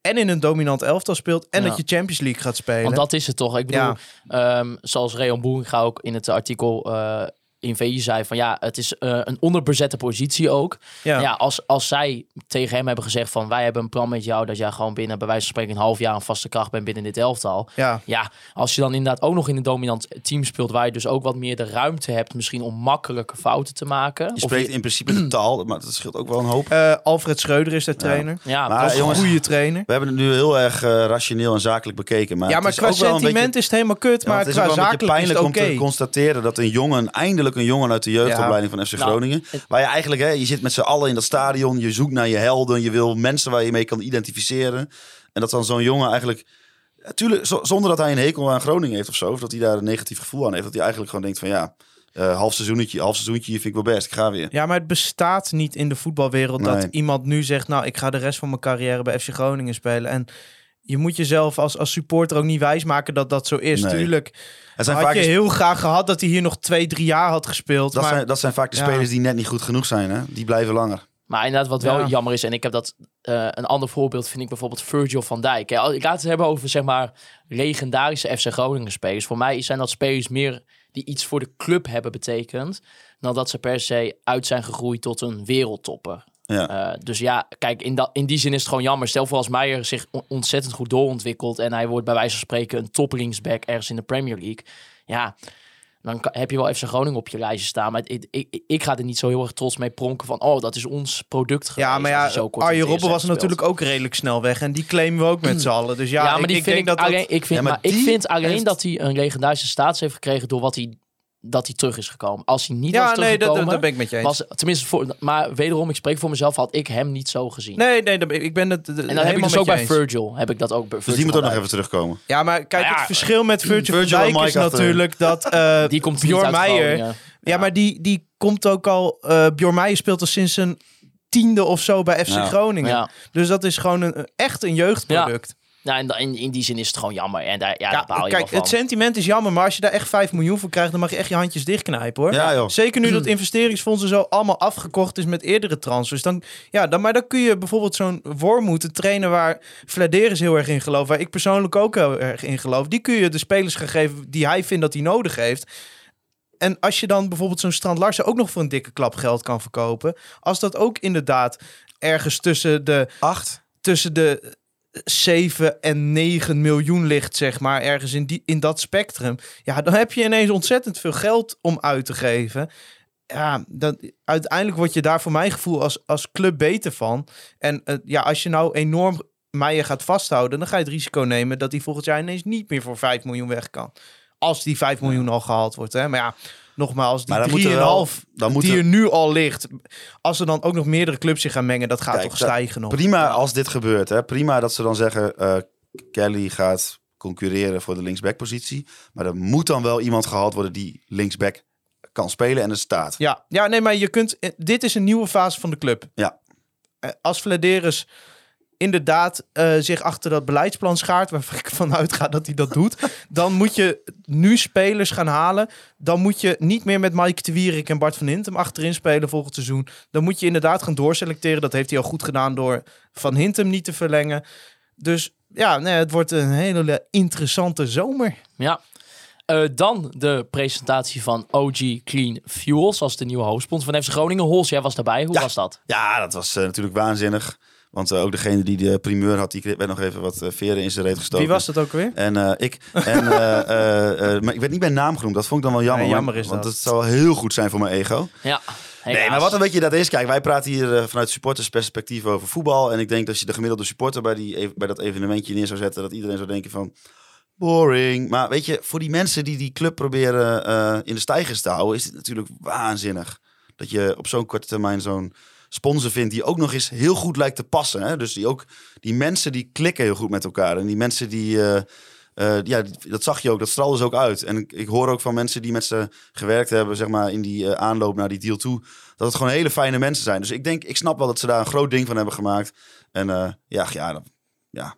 en in een dominant elftal speelt en Ja. dat je Champions League gaat spelen. Want dat is het toch. Ik bedoel, Ja. ehm, zoals Reon Boeringa ook in het artikel eh, in VI zei van ja, het is eh, een onderbezette positie ook. ja. Ja, als, als zij tegen hem hebben gezegd van wij hebben een plan met jou dat jij gewoon binnen bij wijze van spreken een half jaar een vaste kracht bent binnen dit elftal. ja. Ja, als je dan inderdaad ook nog in een dominant team speelt waar je dus ook wat meer de ruimte hebt misschien om makkelijke fouten te maken. Je Of spreekt in principe de taal, maar dat scheelt ook wel een hoop. Eh, Alfred Schreuder is de trainer. ja, Maar dat is jongens, Een goede trainer. We hebben het nu heel erg eh, rationeel en zakelijk bekeken. Maar ja, het maar is qua ook wel een sentiment beetje- is het helemaal kut. Ja, maar het is qua ook wel een beetje zakelijk is het pijnlijk oké. om te constateren dat een jongen, eindelijk een jongen uit de jeugdopleiding van FC Nou, Groningen, het- waar je eigenlijk, hè, je zit met z'n allen in dat stadion, je zoekt naar je helden, je wil mensen waar je mee kan identificeren. En dat dan zo'n jongen eigenlijk, natuurlijk, zonder dat hij een hekel aan Groningen heeft of zo, of dat hij daar een negatief gevoel aan heeft, dat hij eigenlijk gewoon denkt van ja, eh half seizoentje, half seizoentje, hier vind ik wel best, ik ga weer. Ja, maar het bestaat niet in de voetbalwereld dat iemand nu zegt... nou, ik ga de rest van mijn carrière bij FC Groningen spelen. En je moet jezelf als, als supporter ook niet wijsmaken dat dat zo is. Nee. Tuurlijk Het zijn had vaak je heel graag gehad dat hij hier nog twee, drie jaar had gespeeld. dat, maar zijn, dat zijn vaak de Ja. spelers die net niet goed genoeg zijn, hè? die blijven langer. Maar inderdaad, wat wel Ja. jammer is, en ik heb dat eh, een ander voorbeeld, vind ik bijvoorbeeld Virgil van Dijk. Ja, ik laat het hebben over zeg maar legendarische FC Groningen spelers. Voor mij zijn dat spelers meer die iets voor de club hebben betekend, dan dat ze per se uit zijn gegroeid tot een wereldtopper. Ja. Eh, dus ja, kijk, in, dat, in die zin is het gewoon jammer. Stel voor als Meijer zich on- ontzettend goed doorontwikkelt en hij wordt bij wijze van spreken een top linksback ergens in de Premier League. Ja, dan heb je wel FC Groningen op je lijstje staan. Maar ik, ik, ik ga er niet zo heel erg trots mee pronken van, oh, dat is ons product geweest. ja, maar ja, zo kort Arjen Robben was natuurlijk ook redelijk snel weg. En die claimen we ook met z'n allen. Dus ja, Ja, maar ik, die vind ik, dat dat... alleen, ik vind, Ja, maar maar ik vind alleen heeft- dat hij een legendarische status heeft gekregen door wat hij, dat hij terug is gekomen. Als hij niet Ja, was nee, dat, teruggekomen, dat, dat ben ik met je eens. was tenminste voor, maar wederom, ik spreek voor mezelf, had ik hem niet zo gezien. Nee, nee, dat- ik ben het en dan heb ik dus ook bij Virgil, heb ik dat ook bij Dus die Virgil moet ook nog even terugkomen. Ja, maar kijk, ja, het verschil met Virgil, Virgil van Dijk is natuurlijk dat eh Die komt Bjorn Meijer... Ja, maar die, die komt ook al... eh Bjorn Meijer speelt al sinds zijn tiende of zo bij FC Ja. Groningen. Ja. Dus dat is gewoon een, echt een jeugdproduct. Da- in, in die zin is het gewoon jammer. En daar, ja, Ja, daar kijk, het sentiment is jammer, maar als je daar echt 5 miljoen voor krijgt, dan mag je echt je handjes dichtknijpen hoor. Ja, joh. Zeker nu dat investeringsfondsen zo allemaal afgekocht is met eerdere transfers. Dan, ja, dan, maar dan kun je bijvoorbeeld zo'n Wormoed, een trainer waar Vladeris heel erg in gelooft, waar ik persoonlijk ook heel erg in geloof, die kun je de spelers gaan geven die hij vindt dat hij nodig heeft. En als je dan bijvoorbeeld zo'n Strand Larsen ook nog voor een dikke klap geld kan verkopen, als dat ook inderdaad ergens tussen de Acht? tussen de 7 en 9 miljoen ligt, zeg maar, ergens in, die, in dat spectrum. Ja, dan heb je ineens ontzettend veel geld om uit te geven. Ja, dan, uiteindelijk word je daar voor mijn gevoel als, als club beter van. En eh, ja, als je nou enorm Meijer gaat vasthouden, dan ga je het risico nemen dat hij volgend jaar ineens niet meer voor 5 miljoen weg kan. Als die 5 miljoen al gehaald wordt. Hè? Maar ja, nogmaals, die Maar dan moet er 3,5 wel- dan moet die er- er nu al ligt. Als er dan ook nog meerdere clubs zich gaan mengen, dat gaat Kijk, toch stijgen nog. Prima als dit gebeurt. Hè? Prima dat ze dan zeggen, eh, Kelly gaat concurreren voor de linksback-positie. Maar er moet dan wel iemand gehaald worden die linksback kan spelen en er staat. Ja, ja, nee, maar je kunt. eh, Dit is een nieuwe fase van de club. Ja. Eh, Als Vladeris inderdaad eh, zich achter dat beleidsplan schaart, waarvan ik vanuit ga dat hij dat doet, dan moet je nu spelers gaan halen. Dan moet je niet meer met Mike de Wierik en Bart van Hintem achterin spelen volgend seizoen. Dan moet je inderdaad gaan doorselecteren. Dat heeft hij al goed gedaan door Van Hintem niet te verlengen. Dus ja, nee, het wordt een hele interessante zomer. Ja. Eh, dan de presentatie van OG Clean Fuels als de nieuwe hoofdsponsor van FC Groningen. Hols, jij was daarbij. Hoe Ja. was dat? Ja, dat was eh, natuurlijk waanzinnig. Want eh, ook degene die de primeur had, die werd nog even wat eh, veren in zijn reet gestoken. Wie was dat ook weer? En eh, ik. En, eh, eh, eh, maar ik werd niet bij naam genoemd. Dat vond ik dan wel jammer. Nee, jammer want- is Want dat. het zou heel goed zijn voor mijn ego. Ja. Nee, maar wat een beetje dat is. Kijk, wij praten hier vanuit supportersperspectief over voetbal. En ik denk dat als je de gemiddelde supporter bij, die, bij dat evenementje neer zou zetten, dat iedereen zou denken van boring. Maar weet je, voor die mensen die die club proberen eh, in de stijgers te houden, is het natuurlijk waanzinnig. Dat je op zo'n korte termijn zo'n sponsor vindt die ook nog eens heel goed lijkt te passen. Hè? Dus die ook, die mensen die klikken heel goed met elkaar. En die mensen die, eh, eh, ja, dat zag je ook, dat straalde ze ook uit. En ik, hoor ook van mensen die met ze gewerkt hebben, zeg maar, in die eh, aanloop naar die deal toe, dat het gewoon hele fijne mensen zijn. Dus ik denk, ik snap wel dat ze daar een groot ding van hebben gemaakt. En ja, ja, ja,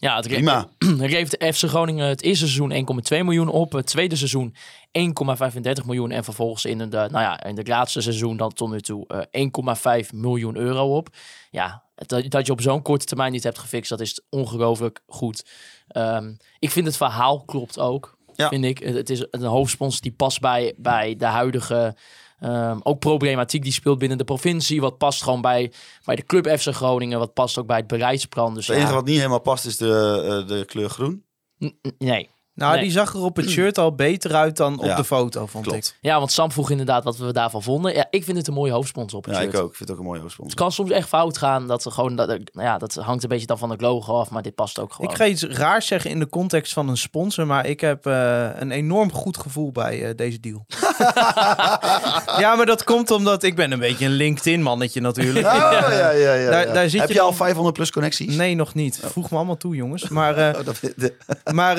Ja, het prima. De FC Groningen het eerste seizoen 1,2 miljoen op. Het tweede seizoen 1,35 miljoen. En vervolgens in, de, nou ja, in het laatste seizoen dan tot nu toe eh, 1,5 miljoen euro op. Ja, dat, dat je op zo'n korte termijn niet hebt gefixt, dat is ongelooflijk goed. Ehm, ik vind het verhaal klopt ook. Ja. Vind ik. Het het is een hoofdsponsor die past bij, bij de huidige... ehm, ook problematiek die speelt binnen de provincie. Wat past gewoon bij, bij de club FC Groningen. Wat past ook bij het beleidsplan. Dus Het enige wat niet helemaal past is de, eh, de kleur groen. n- nee. Nou, Nee. die zag er op het shirt al beter uit dan op Ja, de foto, vond ik. Ja, want Sam vroeg inderdaad wat we daarvan vonden. Ja, ik vind het een mooie hoofdsponsor op het Ja, shirt. ik ook. Ik vind het ook een mooie hoofdsponsor. Het kan soms echt fout gaan. Dat ze gewoon, dat, nou ja, dat hangt een beetje dan van het logo af, maar dit past ook gewoon. Ik ga iets raars zeggen in de context van een sponsor, maar ik heb eh, een enorm goed gevoel bij eh, deze deal. ja, maar dat komt omdat ik ben een beetje een LinkedIn-mannetje natuurlijk. Oh, ja, ja, ja, ja. Daar- daar zit Heb je je, al dan- 500 plus connecties? Nee, nog niet. Vroeg me allemaal toe, jongens. Maar, eh, Oh, dat, de- maar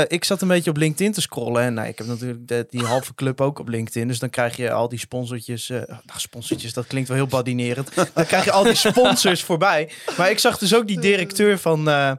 eh, ik zat een beetje op LinkedIn te scrollen. En nou, ik heb natuurlijk de- die halve club ook op LinkedIn. Dus dan krijg je al die sponsortjes. nou, sponsortjes, dat klinkt wel heel badinerend. Dan krijg je al die sponsors voorbij. Maar ik zag dus ook die directeur van, eh,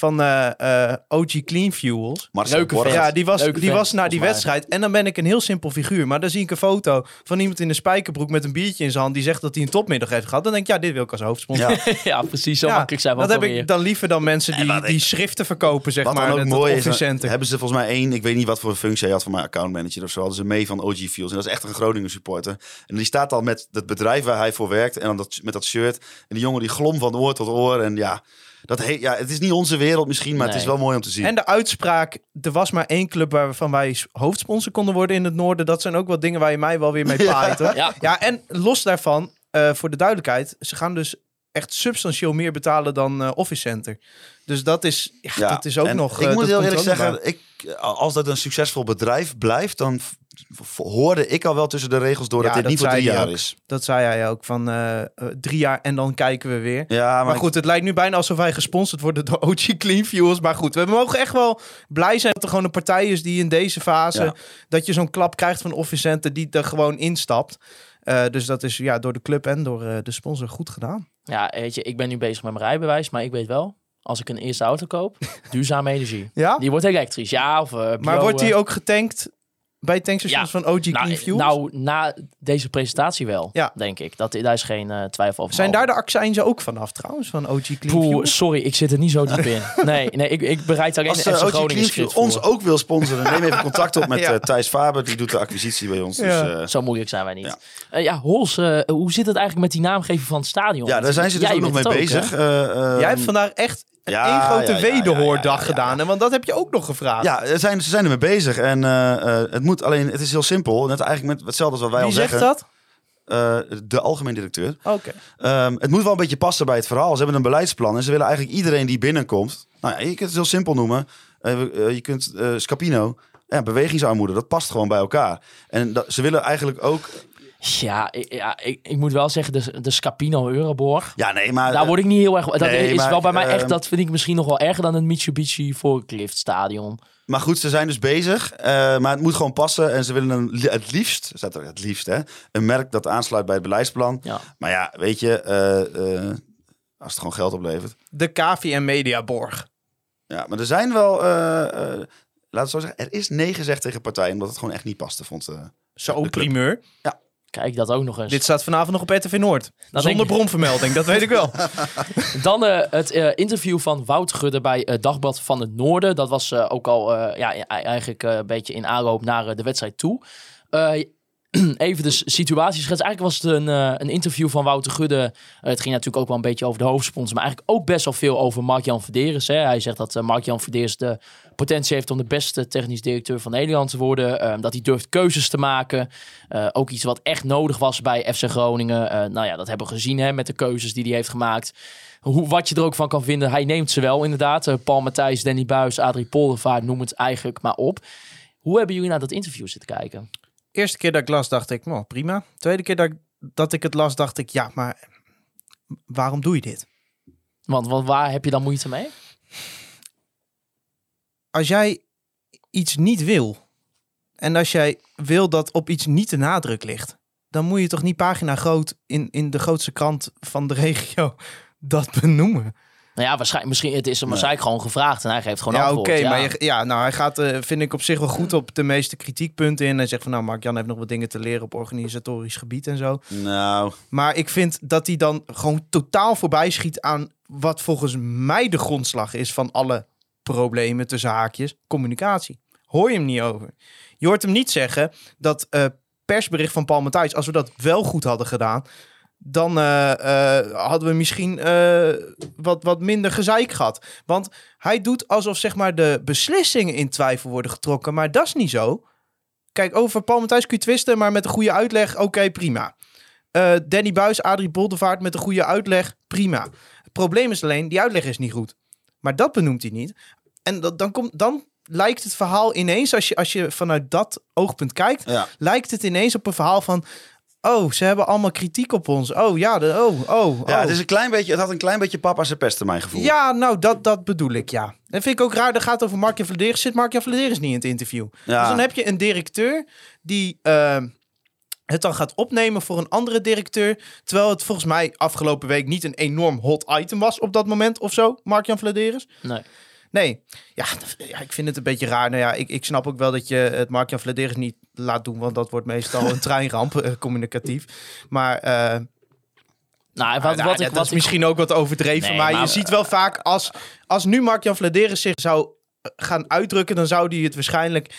van eh, eh, OG Clean Fuels. Marcel Leuke Borg. Ja, die was, Leuke die was naar die wedstrijd. En dan ben ik een heel simpel figuur. Maar dan zie ik een foto van iemand in een spijkerbroek met een biertje in zijn hand. Die zegt dat hij een topmiddag heeft gehad. Dan denk ik, ja, dit wil ik als hoofdsponsor. Ja. ja, precies. Zo Ja, makkelijk zijn we dat heb ik dan liever dan mensen die, wat ik- die schriften verkopen, zeg Wat maar. dan ook het mooi is, hebben ze volgens mij één, ik weet niet wat voor functie hij had van mijn accountmanager of zo, hadden ze mee van OG Fields. En dat is echt een Groningen supporter. En die staat dan met het bedrijf waar hij voor werkt en dan dat, met dat shirt. En die jongen die glom van oor tot oor. En ja, dat he, ja, het is niet onze wereld misschien, maar het is wel mooi om te zien. En de uitspraak, er was maar één club waarvan wij hoofdsponsor konden worden in het noorden. Dat zijn ook wel dingen waar je mij wel weer mee paait. Ja. Ja, en los daarvan, eh, voor de duidelijkheid, ze gaan dus echt substantieel meer betalen dan eh, Office Center. Dus dat is, ja, Ja, dat is ook en nog... Ik eh, moet heel eerlijk er zeggen, ik, als dat een succesvol bedrijf blijft, dan hoorde ik al wel tussen de regels door Ja, dat dit dat niet voor drie jaar ook. is. Dat zei hij ook, van eh, eh, drie jaar en dan kijken we weer. Ja, maar, Maar goed, het lijkt nu bijna alsof wij gesponsord worden door OG Clean Fuels. Maar goed, we mogen echt wel blij zijn dat er gewoon een partij is die in deze fase... Ja. dat je zo'n klap krijgt van Office Center die er gewoon instapt. Eh, dus dat is ja, door de club en door eh, de sponsor goed gedaan. Ja, weet je, ik ben nu bezig met mijn rijbewijs, maar ik weet wel, als ik een eerste auto koop, duurzame energie. Ja? Die wordt elektrisch, ja. Of, eh, Maar bio, wordt die ook getankt bij tankstations Ja, van OG nou, Fuels? nou, na deze presentatie wel, Ja. denk ik. Dat, daar is geen eh, twijfel over. Zijn daar de accijnzen ook vanaf trouwens, van OG Clean Poeh, Fuels? sorry, ik zit er niet zo diep in. Nee, nee ik, ik bereid alleen als de uh, FC OG Groningen ons ook wil sponsoren, neem even contact op met Ja. eh, Thijs Faber. Die doet de acquisitie bij ons. Dus, eh, Zo moeilijk zijn wij niet. Ja. Hols, eh, hoe zit het eigenlijk met die naamgeving van het stadion? ja, daar zijn ze dus ook nog mee bezig. Eh, eh, Jij hebt vandaag echt ja, één grote ja, wederhoordag gedaan. hè? Want dat heb je ook nog gevraagd. Ja, er zijn, ze zijn ermee bezig. En eh, eh, het moet alleen, het is heel simpel. Net eigenlijk met hetzelfde als wat wij Wie al zegt zeggen. dat? eh, de algemeen directeur. Oké. Ehm, het moet wel een beetje passen bij het verhaal. Ze hebben een beleidsplan en ze willen eigenlijk iedereen die binnenkomt. Nou ja, je kunt het heel simpel noemen. Je kunt Scapino, ja, bewegingsarmoede, dat past gewoon bij elkaar. En dat, ze willen eigenlijk ook. Ja, ik, ja ik, ik moet wel zeggen, de, de Scapino Euroborg. Ja, nee, maar. Daar word ik niet heel erg... Dat nee, is maar, wel bij mij echt, ehm, dat vind ik misschien nog wel erger dan het Mitsubishi Forklift Stadion. Maar goed, ze zijn dus bezig. eh, maar het moet gewoon passen. En ze willen een, het liefst, staat er het liefst, hè, een merk dat aansluit bij het beleidsplan. Ja. Maar ja, weet je, eh, eh, als het gewoon geld oplevert. De KVM Mediaborg. Ja, maar er zijn wel, eh, eh, laat het zo zeggen, er is nee gezegd tegen partijen, omdat het gewoon echt niet paste, vond ze. Zo, De club. Kijk, dat ook nog eens. Dit staat vanavond nog op RTV Noord. Dat Zonder ik. bronvermelding, dat weet ik wel. Dan eh, het eh, interview van Wout Gudde bij het Dagblad van het Noorden. Dat was eh, ook al eh, ja, eigenlijk eh, een beetje in aanloop naar eh, de wedstrijd toe. Eh, even de s- situatie schetsen. Eigenlijk was het een, eh, een interview van Wouter Gudde. Eh, het ging natuurlijk ook wel een beetje over de hoofdsponsor. Maar eigenlijk ook best wel veel over Mark-Jan Verderes. Hè. Hij zegt dat eh, Mark-Jan Verderes de potentie heeft om de beste technisch directeur van Nederland te worden. Eh, dat hij durft keuzes te maken. Eh, ook iets wat echt nodig was bij FC Groningen. Eh, nou ja, dat hebben we gezien hè, met de keuzes die hij heeft gemaakt. Hoe, wat je er ook van kan vinden, hij neemt ze wel inderdaad. Eh, Paul Matthijs, Danny Buis, Adrie Poldervaart, noem het eigenlijk maar op. Hoe hebben jullie naar dat interview zitten kijken? Eerste keer dat ik las, dacht ik, nou, prima. Tweede keer dat ik, dat ik het las, dacht ik, ja, maar waarom doe je dit? Want, want waar heb je dan moeite mee? Als jij iets niet wil, en als jij wil dat op iets niet de nadruk ligt, dan moet je toch niet pagina groot in, in de grootste krant van de regio dat benoemen. Nou ja, waarschijnlijk, misschien het is hem waarschijnlijk gewoon gevraagd en hij geeft gewoon ja, antwoord. oké, ja. maar je, ja, nou, hij gaat, eh, vind ik op zich wel goed op de meeste kritiekpunten in. Hij zegt van, nou, Mark-Jan heeft nog wat dingen te leren op organisatorisch gebied en zo. Nou, Maar ik vind dat hij dan gewoon totaal voorbij schiet aan wat volgens mij de grondslag is van alle problemen tussen haakjes. Communicatie. Hoor je hem niet over. Je hoort hem niet zeggen dat eh, persbericht van Paul Matthijs, als we dat wel goed hadden gedaan, dan eh, eh, hadden we misschien wat, wat minder gezeik gehad. Want hij doet alsof zeg maar, de beslissingen in twijfel worden getrokken, maar dat is niet zo. Kijk, over Paul Matthijs kun je twisten, maar met een goede uitleg, oké, prima. Danny Buis, Adrie Boldevaart met een goede uitleg, prima. Het probleem is alleen, die uitleg is niet goed. Maar dat benoemt hij niet. En dat, dan, komt, dan lijkt het verhaal ineens, als je, als je vanuit dat oogpunt kijkt, ja. lijkt het ineens op een verhaal van... Oh, ze hebben allemaal kritiek op ons. Oh ja, de, oh, oh, ja oh. het, is een klein beetje, het had een klein beetje papa zijn pest in mijn gevoel. Ja, nou, dat, dat bedoel ik, ja. Dat vind ik ook raar. Dat gaat over Mark-Jan Vladeris. Zit Mark-Jan Vladeris niet in het interview? Ja. Dus dan heb je een directeur die eh, het dan gaat opnemen voor een andere directeur. Terwijl het volgens mij afgelopen week niet een enorm hot item was op dat moment of zo, Mark-Jan Vladeris. Nee. Nee, ja, ja, ik vind het een beetje raar. Nou ja, ik, ik snap ook wel dat je het Mark-Jan Vladeris niet laat doen, want dat wordt meestal een treinramp, eh, communicatief. Maar eh, Nou, wat, nou, wat dat ik, wat is ik- misschien ook wat overdreven, Nee, maar, maar- je ziet wel vaak als, als nu Mark-Jan Vladeris zich zou gaan uitdrukken, dan zou hij het waarschijnlijk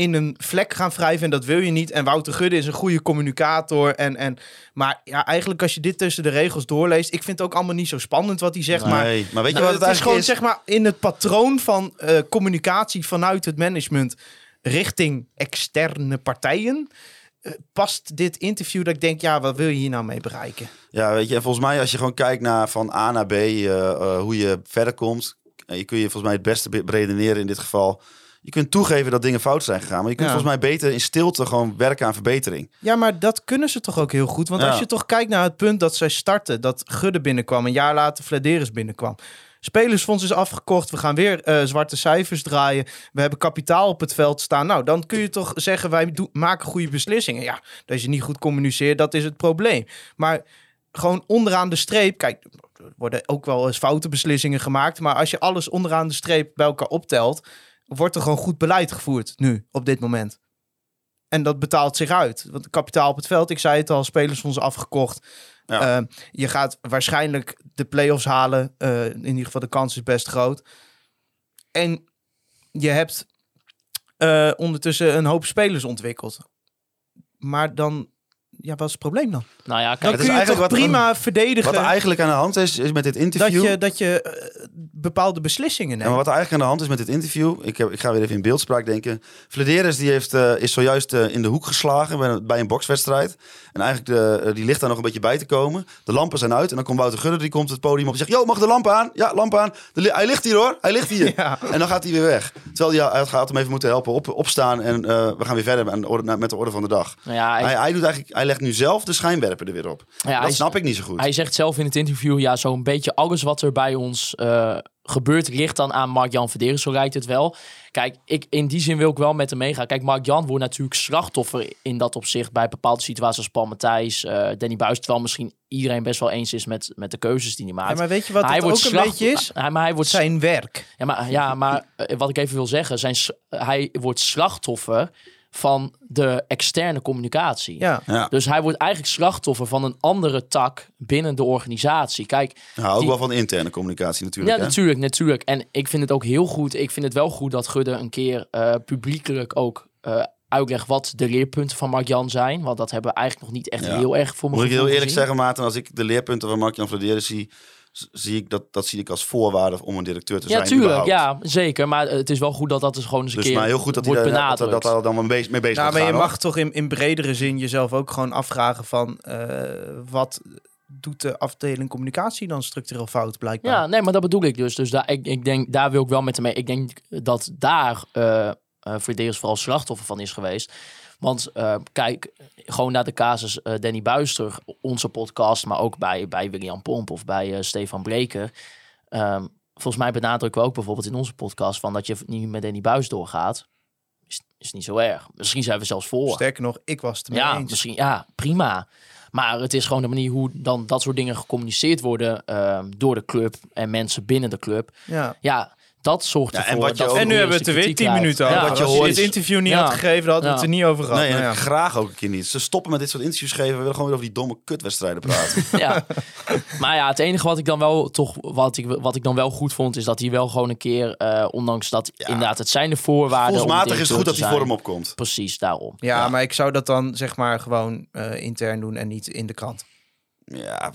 in een vlek gaan wrijven en dat wil je niet. En Wouter Gudde is een goede communicator. En, en, maar ja, eigenlijk als je dit tussen de regels doorleest, ik vind het ook allemaal niet zo spannend wat hij zegt. Maar Nee, maar weet je nou, wat het, het is gewoon is? zeg maar in het patroon van eh, communicatie vanuit het management richting externe partijen. eh, past dit interview dat ik denk, ja, wat wil je hier nou mee bereiken? Ja, weet je, en volgens mij als je gewoon kijkt naar van A naar B, eh, hoe je verder komt, je kun je volgens mij het beste be- beredeneren in dit geval. Je kunt toegeven dat dingen fout zijn gegaan, maar je kunt Ja. volgens mij beter in stilte gewoon werken aan verbetering. Ja, maar dat kunnen ze toch ook heel goed. Want Ja. als je toch kijkt naar het punt dat zij starten, dat Gudde binnenkwam, een jaar later Vladeris binnenkwam. Spelersfonds is afgekocht. We gaan weer eh, zwarte cijfers draaien. We hebben kapitaal op het veld staan. Nou, dan kun je toch zeggen, wij maken goede beslissingen. Ja, dat je niet goed communiceert, dat is het probleem. Maar gewoon onderaan de streep, kijk, er worden ook wel eens foute beslissingen gemaakt. Maar als je alles onderaan de streep bij elkaar optelt, wordt er gewoon goed beleid gevoerd nu, op dit moment. En dat betaalt zich uit. Want kapitaal op het veld, ik zei het al, spelersfonds afgekocht. Ja. Eh, je gaat waarschijnlijk de play-offs halen. Eh, in ieder geval de kans is best groot. En je hebt eh, ondertussen een hoop spelers ontwikkeld. Maar dan ja, wat is het probleem dan? Nou ja, Dan kijk, Het is kun je toch eigenlijk wat- prima verdedigen Wat er eigenlijk aan de hand is, is met dit dat interview... je, dat je eh, bepaalde beslissingen Ja, neemt. maar wat er eigenlijk aan de hand is met dit interview, ik, heb, ik ga weer even in beeldspraak denken. Flederis die heeft, eh, is zojuist eh, in de hoek geslagen bij, een- bij een bokswedstrijd. En eigenlijk de, eh, die ligt daar nog een beetje bij te komen. De lampen zijn uit en dan komt Wouter Gudde, die komt het podium op en zegt... Yo, mag de lamp aan? Ja, lamp aan. De hij ligt hier hoor, hij ligt hier. Ja. En dan gaat hij weer weg. Terwijl hij, hij had hem even moeten helpen op, opstaan en eh, we gaan weer verder orde, met de orde van de dag. nou ja, hij, Hij, hij, doet eigenlijk, hij legt nu zelf de schijnwerper er weer op. ja, dat snap ik niet zo goed. Hij zegt zelf in het interview, ja, zo'n beetje alles wat er bij ons eh, gebeurt, ligt dan aan Mark-Jan Verderen. Zo lijkt het wel. Kijk, ik, in die zin wil ik wel met hem meegaan. Kijk, Mark-Jan wordt natuurlijk slachtoffer in dat opzicht bij bepaalde situaties als Paul Matthijs, eh, Danny Buis. Terwijl misschien iedereen best wel eens is met, met de keuzes die hij maakt. Ja, maar weet je wat hij ook een beetje is? Hij, maar hij wordt Zijn werk. Ja, maar, ja, maar eh, wat ik even wil zeggen, zijn, hij wordt slachtoffer van de externe communicatie. Ja. Ja. Dus hij wordt eigenlijk slachtoffer van een andere tak binnen de organisatie. Kijk, Ja, ook die- wel van de interne communicatie natuurlijk. ja, hè? natuurlijk, natuurlijk. En ik vind het ook heel goed. Ik vind het wel goed dat Gudde een keer eh, publiekelijk ook eh uitlegt wat de leerpunten van Mark-Jan zijn. Want dat hebben we eigenlijk nog niet echt Ja. heel erg voor me Moet ik heel eerlijk gezien. zeggen, Maarten, als ik de leerpunten van Mark-Jan Vladeris zie, z- zie ik dat, dat zie ik als voorwaarde om een directeur te Ja, zijn. tuurlijk. überhaupt. Ja, zeker. Maar het is wel goed dat dat dus gewoon eens een Dus keer maar heel goed dat hij wordt daar, dat, dat daar dan mee bezig, mee bezig Nou, maar je hoor. mag toch in, in bredere zin jezelf ook gewoon afvragen van... eh, wat doet de afdeling communicatie dan structureel fout blijkbaar? Ja, nee, maar dat bedoel ik dus. Dus daar, ik, ik denk, daar wil ik wel met hem mee. Ik denk dat daar eh eh Frederis vooral slachtoffer van is geweest. Want eh, kijk, gewoon naar de casus eh, Danny Buis terug, onze podcast, maar ook bij, bij William Pomp of bij eh, Stefan Breker. Ehm, volgens mij benadrukken we ook bijvoorbeeld in onze podcast van dat je niet met Danny Buis doorgaat. Is, is niet zo erg. Misschien zijn we zelfs voor. Sterker nog, ik was het ermee Ja, eens. misschien, ja, prima. Maar het is gewoon de manier hoe dan dat soort dingen gecommuniceerd worden ehm, door de club en mensen binnen de club. Ja. Ja, dat zorgt Ja, ervoor. en wat je dat ook- we En nu hebben we het er weer kritiek 10 krijgen. minuten over. Ja, wat je Als je dit interview niet Ja. had gegeven, dan hadden we het er niet over gehad. Nee, Nou graag ook een keer niet. Ze stoppen met dit soort interviews geven. We willen gewoon weer over die domme kutwedstrijden praten. ja. Maar ja, het enige wat ik dan wel toch wat ik, wat ik dan wel goed vond, is dat hij wel gewoon een keer, eh, ondanks dat inderdaad het zijn de voorwaarden. Volgens is het goed dat hij voor hem opkomt. Precies, daarom. Ja, maar ik zou dat dan zeg maar gewoon eh, intern doen en niet in de krant. Ja,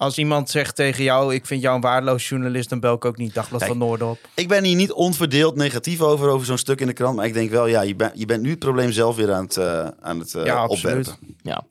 Als iemand zegt tegen jou, ik vind jou een waardeloos journalist, dan bel ik ook niet Dagblad Kijk, van Noorden op. ik ben hier niet onverdeeld negatief over, over zo'n stuk in de krant. Maar ik denk wel, ja, je, bent je bent nu het probleem zelf weer aan het, eh, aan het eh, Ja, absoluut. opwerpen. Ja.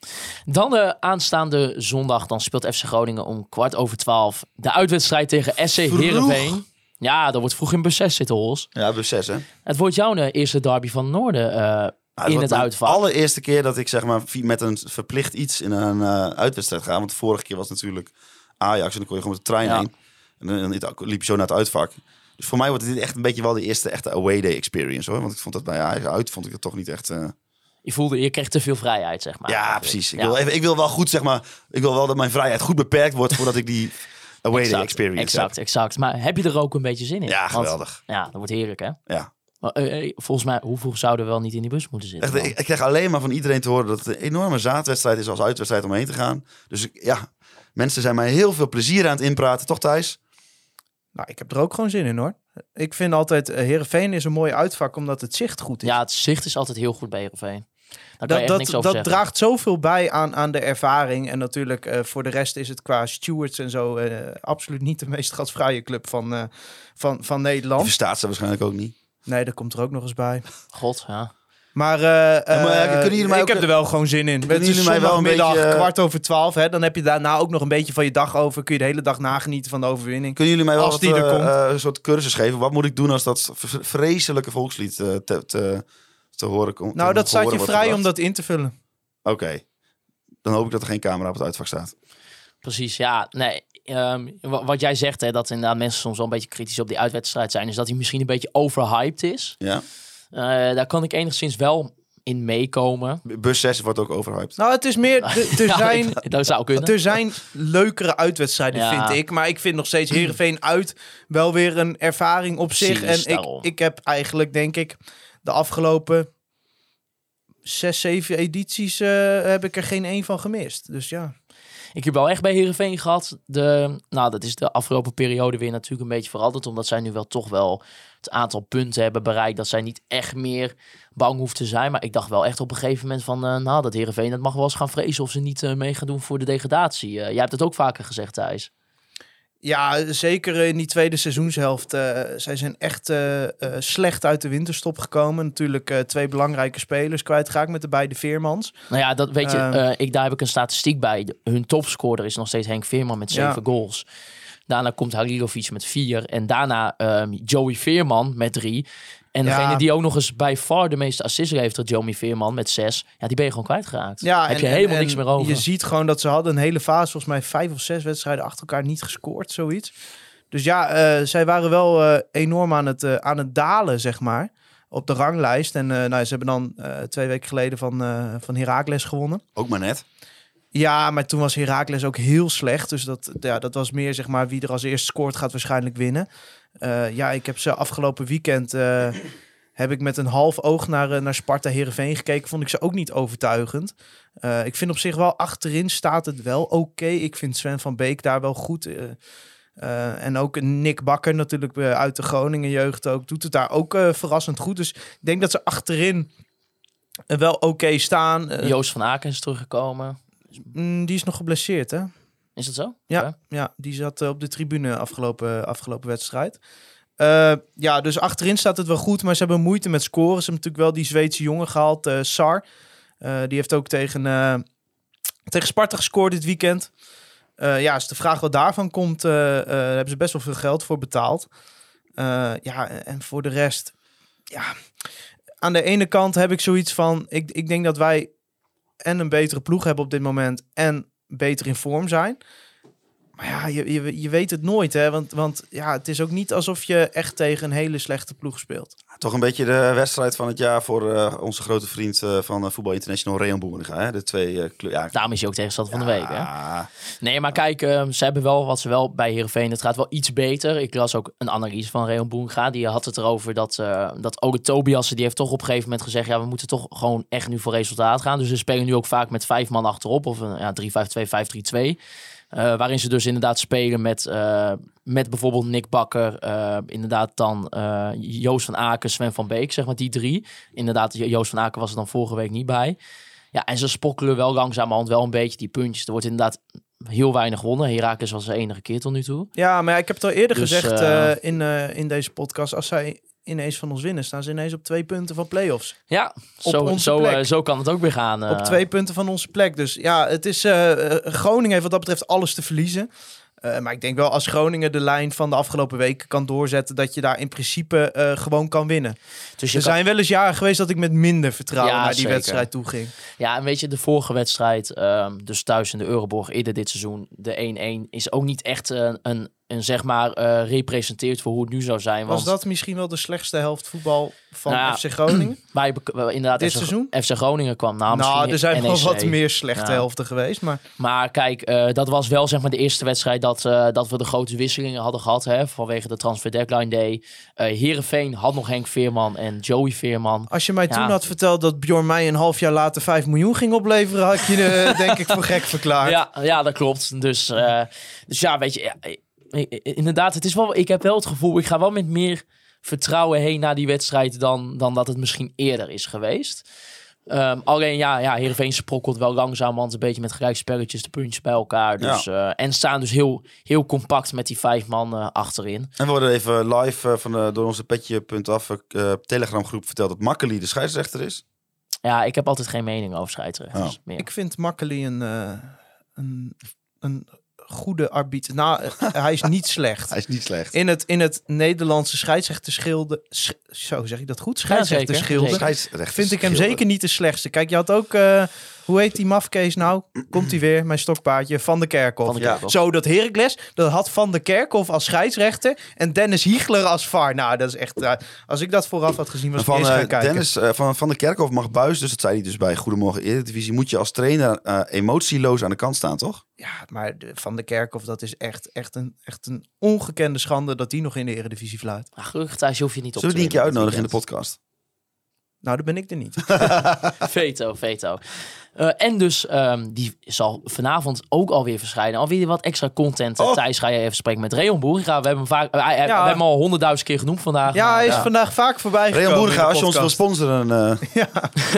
Dan de aanstaande zondag, dan speelt FC Groningen om kwart over twaalf de uitwedstrijd tegen SC. Heerenveen. Ja, dat wordt vroeg in bus 6 zitten, Hols. Ja, bus 6, hè? Het wordt jouw eh, eerste derby van Noorden eh, in het de uitvak. allereerste keer dat ik zeg maar met een verplicht iets in een eh, uitwedstrijd ga. Want de vorige keer was natuurlijk Ajax en dan kon je gewoon met de trein Ja. heen. En dan dan liep je zo naar het uitvak. Dus voor mij wordt dit echt een beetje wel de eerste echte away day experience hoor. Want ik vond dat bij Ajax uit vond ik het toch niet echt. eh, Je voelde, je kreeg te veel vrijheid, zeg maar. Ja, precies. Ik, Ja. wil even, ik wil wel goed zeg maar. Ik wil wel dat mijn vrijheid goed beperkt wordt voordat ik die away day Exact, experience exact, heb. exact. Maar heb je er ook een beetje zin in? Ja, Want- geweldig. ja, dat wordt heerlijk, hè? Ja. Eh, eh, volgens mij, hoe vroeg zouden we wel niet in die bus moeten zitten? Echt, ik, ik krijg alleen maar van iedereen te horen dat het een enorme zaadwedstrijd is als uitwedstrijd om heen te gaan. Dus ik, ja, mensen zijn mij heel veel plezier aan het inpraten, toch Thijs? Nou, ik heb er ook gewoon zin in hoor. Ik vind altijd, uh, Heerenveen is een mooi uitvak omdat het zicht goed is. Ja, het zicht is altijd heel goed bij Heerenveen. Daar kan je dat dat, dat draagt zoveel bij aan, aan de ervaring. En natuurlijk eh, voor de rest is het qua stewards en zo eh, absoluut niet de meest gastvrije club van, eh, van, van Die Nederland. verstaat ze waarschijnlijk ook niet. Nee, dat komt er ook nog eens bij. God, ja. Maar, eh, maar, eh, kunnen jullie mij ik ook- heb er wel gewoon zin in. Het is jullie mij wel een zondagmiddag, beetje, kwart over twaalf. Hè, dan heb je daarna ook nog een beetje van je dag over. Kun je de hele dag nagenieten van de overwinning. Kunnen jullie mij wel Als wat, die er eh, komt. een soort cursus geven? Wat moet ik doen als dat vreselijke volkslied eh, te, te, te horen komt? Nou, dat staat je vrij om dat. dat in te vullen. Oké. Dan hoop ik dat er geen camera op het uitvak staat. Precies, ja. Nee, ehm, wa- wat jij zegt, hè, dat inderdaad mensen soms wel een beetje kritisch op die uitwedstrijd zijn, is dat hij misschien een beetje overhyped is. Ja. Eh, daar kan ik enigszins wel in meekomen. Bus 6 wordt ook overhyped. Nou, het is meer... Er Ja, zijn, dat zou kunnen. er zijn leukere uitwedstrijden, Ja. vind ik. Maar ik vind nog steeds Heerenveen uit wel weer een ervaring op zich. En ik, daarom. ik heb eigenlijk, denk ik, de afgelopen zes, zeven edities... eh, heb ik er geen één van gemist. Dus ja. Ik heb wel echt bij Herenveen gehad. De, nou, dat is de afgelopen periode weer natuurlijk een beetje veranderd. Omdat zij nu wel toch wel het aantal punten hebben bereikt. Dat zij niet echt meer bang hoeft te zijn. Maar ik dacht wel echt op een gegeven moment van... eh, nou, dat Herenveen dat mag wel eens gaan vrezen of ze niet eh, mee gaan doen voor de degradatie. Eh, jij hebt het ook vaker gezegd, Thijs. Ja, zeker in die tweede seizoenshelft. eh zij zijn echt eh, eh, slecht uit de winterstop gekomen. Natuurlijk eh, twee belangrijke spelers kwijtgeraakt met de beide Veermans. Nou ja, dat weet je, Ehm. eh, ik, daar heb ik een statistiek bij. Hun topscorer is nog steeds Henk Veerman met Ja. zeven goals. Daarna komt Halilovic met vier. En daarna ehm, Joey Veerman met drie. En Ja. degene die ook nog eens bij far de meeste assists heeft, dat Joey Veerman met zes. Ja, die ben je gewoon kwijtgeraakt. Ja, heb en- je helemaal en niks meer over. Je ziet gewoon dat ze hadden een hele fase, volgens mij vijf of zes wedstrijden achter elkaar niet gescoord, zoiets. Dus ja, eh, zij waren wel eh, enorm aan het, eh, aan het dalen, zeg maar, op de ranglijst. En eh, nou, ze hebben dan eh, twee weken geleden van, eh van Heracles gewonnen. Ook maar net. Ja, maar toen was Heracles ook heel slecht. Dus dat, ja, dat was meer zeg maar wie er als eerste scoort gaat waarschijnlijk winnen. Eh, ja, ik heb ze afgelopen weekend eh, heb ik met een half oog naar, eh, naar Sparta Heerenveen gekeken. Vond ik ze ook niet overtuigend. Ik vind op zich wel achterin staat het wel oké. Ik vind Sven van Beek daar wel goed. eh, en ook Nick Bakker natuurlijk uit de Groningen jeugd ook. Doet het daar ook verrassend goed. Dus ik denk dat ze achterin wel oké staan. Joost van Aken is teruggekomen. mm, die is nog geblesseerd hè? Is dat zo? Ja, ja die zat eh, op de tribune afgelopen, afgelopen wedstrijd. Eh, ja, dus achterin staat het wel goed, maar ze hebben moeite met scoren. Ze hebben natuurlijk wel die Zweedse jongen gehaald, eh, Sar. Die heeft ook tegen, tegen Sparta gescoord dit weekend. Ja, als de vraag wat daarvan komt, daar hebben ze best wel veel geld voor betaald. Ja, en voor de rest, ja, aan de ene kant heb ik zoiets van, ik, ik denk dat wij en een betere ploeg hebben op dit moment en beter in vorm zijn. Maar ja, je, je, je weet het nooit, hè? Want, want ja, het is ook niet alsof je echt tegen een hele slechte ploeg speelt. Toch een beetje de wedstrijd van het jaar voor eh, onze grote vriend eh, van eh, Voetbal International, Reon Boeringa. Hè? De twee eh kleur- ja, Daarom is hij ook tegenstander van de week. Hè? Nee, maar kijk, ehm, ze hebben wel wat ze wel bij Heerenveen. Het gaat wel iets beter. Ik las ook een analyse van Reon Boenga. Die had het erover dat, eh dat ook het Tobiasen, die heeft toch op een gegeven moment gezegd... ja, we moeten toch gewoon echt nu voor resultaat gaan. Dus ze spelen nu ook vaak met vijf man achterop. Of een ja, 3-5-2, 5-3-2. Eh, waarin ze dus inderdaad spelen met, eh, met bijvoorbeeld Nick Bakker. eh, inderdaad dan Joost van Aken, Sven van Beek, zeg maar die drie. Inderdaad, Jo- Joost van Aken was er dan vorige week niet bij. Ja, en ze spokkelen wel langzamerhand wel een beetje die puntjes. Er wordt inderdaad heel weinig gewonnen. Herakles was de enige keer tot nu toe. Ja, maar ja, ik heb het al eerder Dus, gezegd in, in deze podcast. Als zij ineens van ons winnen, staan ze ineens op twee punten van play-offs. Ja, zo, zo, eh, zo kan het ook weer gaan. eh. Op twee punten van onze plek. Dus ja, het is eh, eh, Groningen heeft wat dat betreft alles te verliezen. Eh, maar ik denk wel als Groningen de lijn van de afgelopen weken kan doorzetten, dat je daar in principe eh, gewoon kan winnen. Dus Er kan- zijn wel eens jaren geweest dat ik met minder vertrouwen Ja, naar die zeker. wedstrijd toe ging. Ja, en weet je, de vorige wedstrijd, ehm, dus thuis in de Euroborg, eerder dit seizoen, de 1-1, is ook niet echt een, een, een zeg maar, eh, representeerd voor hoe het nu zou zijn. Was Want dat misschien wel de slechtste helft voetbal van Nou FC Groningen? wij, inderdaad, Dit FC, seizoen? FC Groningen kwam na nou, er zijn wel NEC. wat meer slechte Ja. helften geweest. Maar Maar kijk, eh, dat was wel zeg maar de eerste wedstrijd dat, eh, dat we de grote wisselingen hadden gehad. Hè, vanwege de transfer deadline day. Heerenveen had nog Henk Veerman en Joey Veerman. als je mij Ja. toen had verteld dat Bjorn Meij een half jaar later 5 miljoen ging opleveren, had je denk ik voor gek verklaard. Ja, ja, dat klopt. Dus, dus ja, weet je, ja, inderdaad, het is wel, ik heb wel het gevoel, ik ga wel met meer vertrouwen heen naar die wedstrijd dan, dan dat het misschien eerder is geweest. Ehm, alleen ja, ja, Heerenveen sprokkelt wel langzamerhand een beetje met gelijkspelletjes de puntjes bij elkaar. Dus, eh, en staan dus heel, heel compact met die vijf man eh, achterin. En we worden even live eh, van de, door onze petje.af uh, Telegram groep verteld dat Makkeli de scheidsrechter is. Ja, ik heb altijd geen mening over scheidsrechters. Oh. meer. Ik vind Makkeli een, eh, een, een goede arbiter. Nou, eh, hij is niet slecht. Hij is niet slecht. In het, in het Nederlandse scheidsrechterschilde... sch- Zo zeg ik dat goed? Scheidsrechterschilde. zeker. Scheidsrechter vind ik hem zeker niet de slechtste. Kijk, je had ook... eh, hoe heet die mafkees nou? Komt hij weer, mijn stokpaardje? Van de Kerkhof. Van de Ja. Zo, dat Heracles, dat had Van de Kerkhof als scheidsrechter en Dennis Hiegler als VAR. Nou, dat is echt... eh, als ik dat vooraf had gezien, was ik Van, eerst eh, gaan kijken. Dennis eh, van, van de Kerkhof mag buis, dus dat zei hij dus bij Goedemorgen Eredivisie, moet je als trainer emotieloos aan de kant staan, toch? Ja, maar de, Van de Kerkhof, dat is echt, echt, een, echt een ongekende schande dat die nog in de Eredivisie fluit. Ah, gelukkig thuis hoef je niet op Zullen we die een te keer uitnodigen in de podcast? Nou, dat ben ik er niet. Veto, veto. Eh, en dus, ehm, die zal vanavond ook alweer verschijnen. Alweer wat extra content. Oh. Thijs, ga je even spreken met Reon Boeriga. We hebben hem, vaak, eh, Ja. we hebben hem al honderdduizend keer genoemd vandaag. Ja, maar, hij is vandaag vaak voorbij. Reon Boeriga, als je ons wil sponsoren, eh,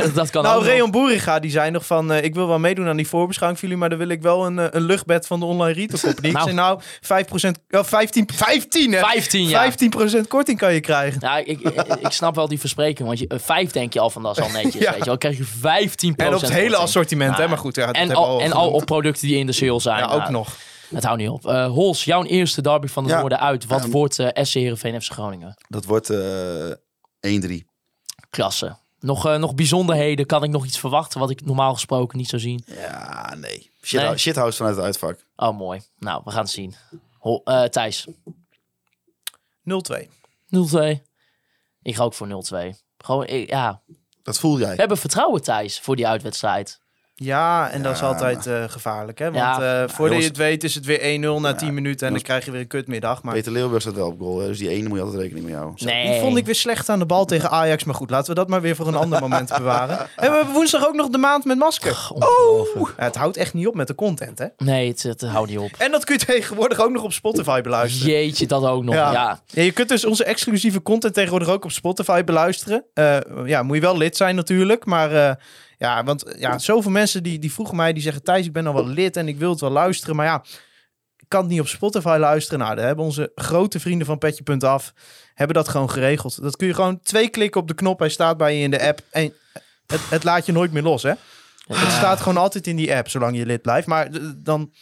dat kan Nou. Reon Boeriga, die zei nog van... eh, ik wil wel meedoen aan die voorbeschouwing voor jullie... maar dan wil ik wel een, eh, een luchtbed van de online retail company. Nou. zei nou, 5%... Oh, 15, 15 hè? 15, ja. 15% korting kan je krijgen. Ja, ik, ik, ik snap wel die verspreking. Want je, eh, vijf denk je al van dat is al netjes. Ja. Weet je wel, krijg je 15 En op het hele assortiment, Ja. hè? Maar goed, ja, dat En al, en al op producten die in de sale zijn. Ja, ook Nou, nog. Het houdt niet op. Eh Hols, jouw eerste derby van de Ja. Noorden uit. Wat Ehm. wordt eh SC Heerenveen FC Groningen? dat wordt eh 1-3. Klasse. Nog, eh, nog bijzonderheden? Kan ik nog iets verwachten wat ik normaal gesproken niet zou zien? Ja, nee. Shit, Nee? Shithouse vanuit het uitvak. Oh, mooi. Nou, we gaan het zien. Hol, eh, Thijs, 0-2. 0-2. Ik ga ook voor 0-2. Gewoon, eh, ja. Dat voel jij. We hebben vertrouwen, Thijs, voor die uitwedstrijd. Ja, en dat is altijd eh, gevaarlijk, hè? Want Ja. eh, voordat je jongens. het weet is het weer 1-0 na 10 minuten... en dan krijg je weer een kutmiddag. Maar Peter Leeuwburg staat wel op goal, hè, dus die ene moet je altijd rekening mee houden. Nee. die vond ik weer slecht aan de bal tegen Ajax. Maar goed, laten we dat maar weer voor een ander moment bewaren. En we hebben woensdag ook nog de maand met masker. Ja, het houdt echt niet op met de content, hè? Nee, het, het houdt niet op. En dat kun je tegenwoordig ook nog op Spotify beluisteren. Jeetje, dat ook nog. Ja. Ja. Ja, je kunt dus onze exclusieve content tegenwoordig ook op Spotify beluisteren. Eh, ja, moet je wel lid zijn natuurlijk. Maar eh, ja, want ja, zoveel mensen die, die vroegen mij, die zeggen... Thijs, ik ben al wel lid en ik wil het wel luisteren. Maar ja, ik kan het niet op Spotify luisteren. Nou, daar hebben onze grote vrienden van Petje.af... hebben dat gewoon geregeld. Dat kun je gewoon twee klikken op de knop. Hij staat bij je in de app. En het, het laat je nooit meer los, hè? Het staat gewoon altijd in die app, zolang je lid blijft. Maar eh, dan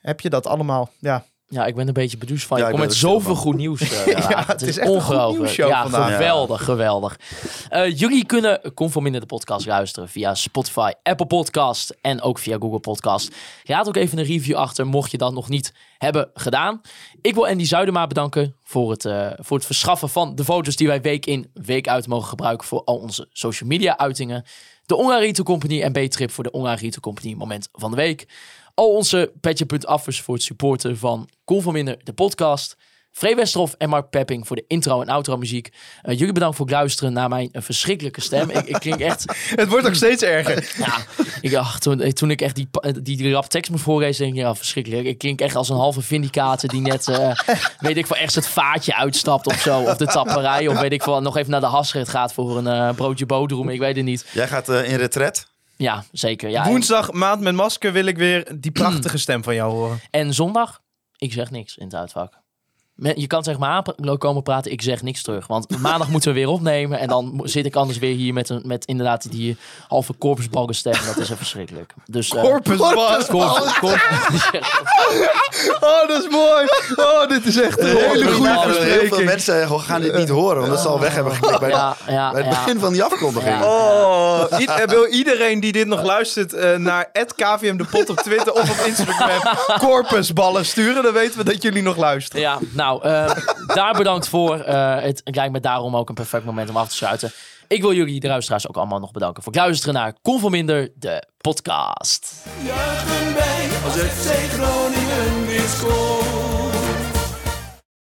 heb je dat allemaal, ja... Ja, ik ben een beetje beduusd van. Ja, je komt met zoveel goed nieuws. eh, ja, het is echt ongelooflijk. ja, vandaag. geweldig, geweldig. Eh, jullie kunnen Conforminder de podcast luisteren via Spotify, Apple Podcast en ook via Google Podcast. Laat ook even een review achter, mocht je dat nog niet hebben gedaan. Ik wil Andy Zuidema bedanken voor het, eh, voor het verschaffen van de foto's die wij week in, week uit mogen gebruiken voor al onze social media uitingen. De Online Retail Company en B-Trip voor de Online Retail Company moment van de week. Al onze petje.affers voor het supporten van Conforminder, de podcast. Free Westerhof en Mark Pepping voor de intro en outro muziek. Eh, jullie bedankt voor het luisteren naar mijn eh, verschrikkelijke stem. ik, ik klink echt... Het wordt ook steeds erger. Ja, ik, ach, toen, eh, toen ik echt die, die, die rap tekst moest voorlezen, denk ik, ja, verschrikkelijk. Ik klink echt als een halve vindicator die net, eh, weet ik wel, echt het vaatje uitstapt of zo. Of de tapperij, of weet ik wel, nog even naar de hasrit gaat voor een eh, broodje boterham. Ik weet het niet. Jij gaat in retret. Ja, zeker. Ja, en, Woensdag, maand met masker, wil ik weer die prachtige stem van jou horen. en zondag, ik zeg niks in het uitvak. Je kan zeg maar aan komen praten, ik zeg niks terug. Want maandag moeten we weer opnemen. En dan zit ik anders weer hier met, een, met inderdaad die halve korpsbalgenstem. Dat is echt verschrikkelijk. Dus, eh, Corpus korps- Oh, dat is mooi. Oh, dit is echt een hele goede Bas. Heel veel verspreking. mensen eh, gaan dit niet horen, omdat ze al weg hebben geklikt bij, ja, ja, bij het ja. begin van die afkondiging. Ja. Oh, i- eh, wil iedereen die dit nog luistert eh, naar KVM de Pot op Twitter of op Instagram corpusballen sturen, dan weten we dat jullie nog luisteren. Ja, nou, eh, daar bedankt voor. Eh, het lijkt me daarom ook een perfect moment om af te sluiten. Ik wil jullie, de luisteraars, ook allemaal nog bedanken voor het luisteren naar Conforminder, de podcast. Juichen wij als FC Groningen weer scoort.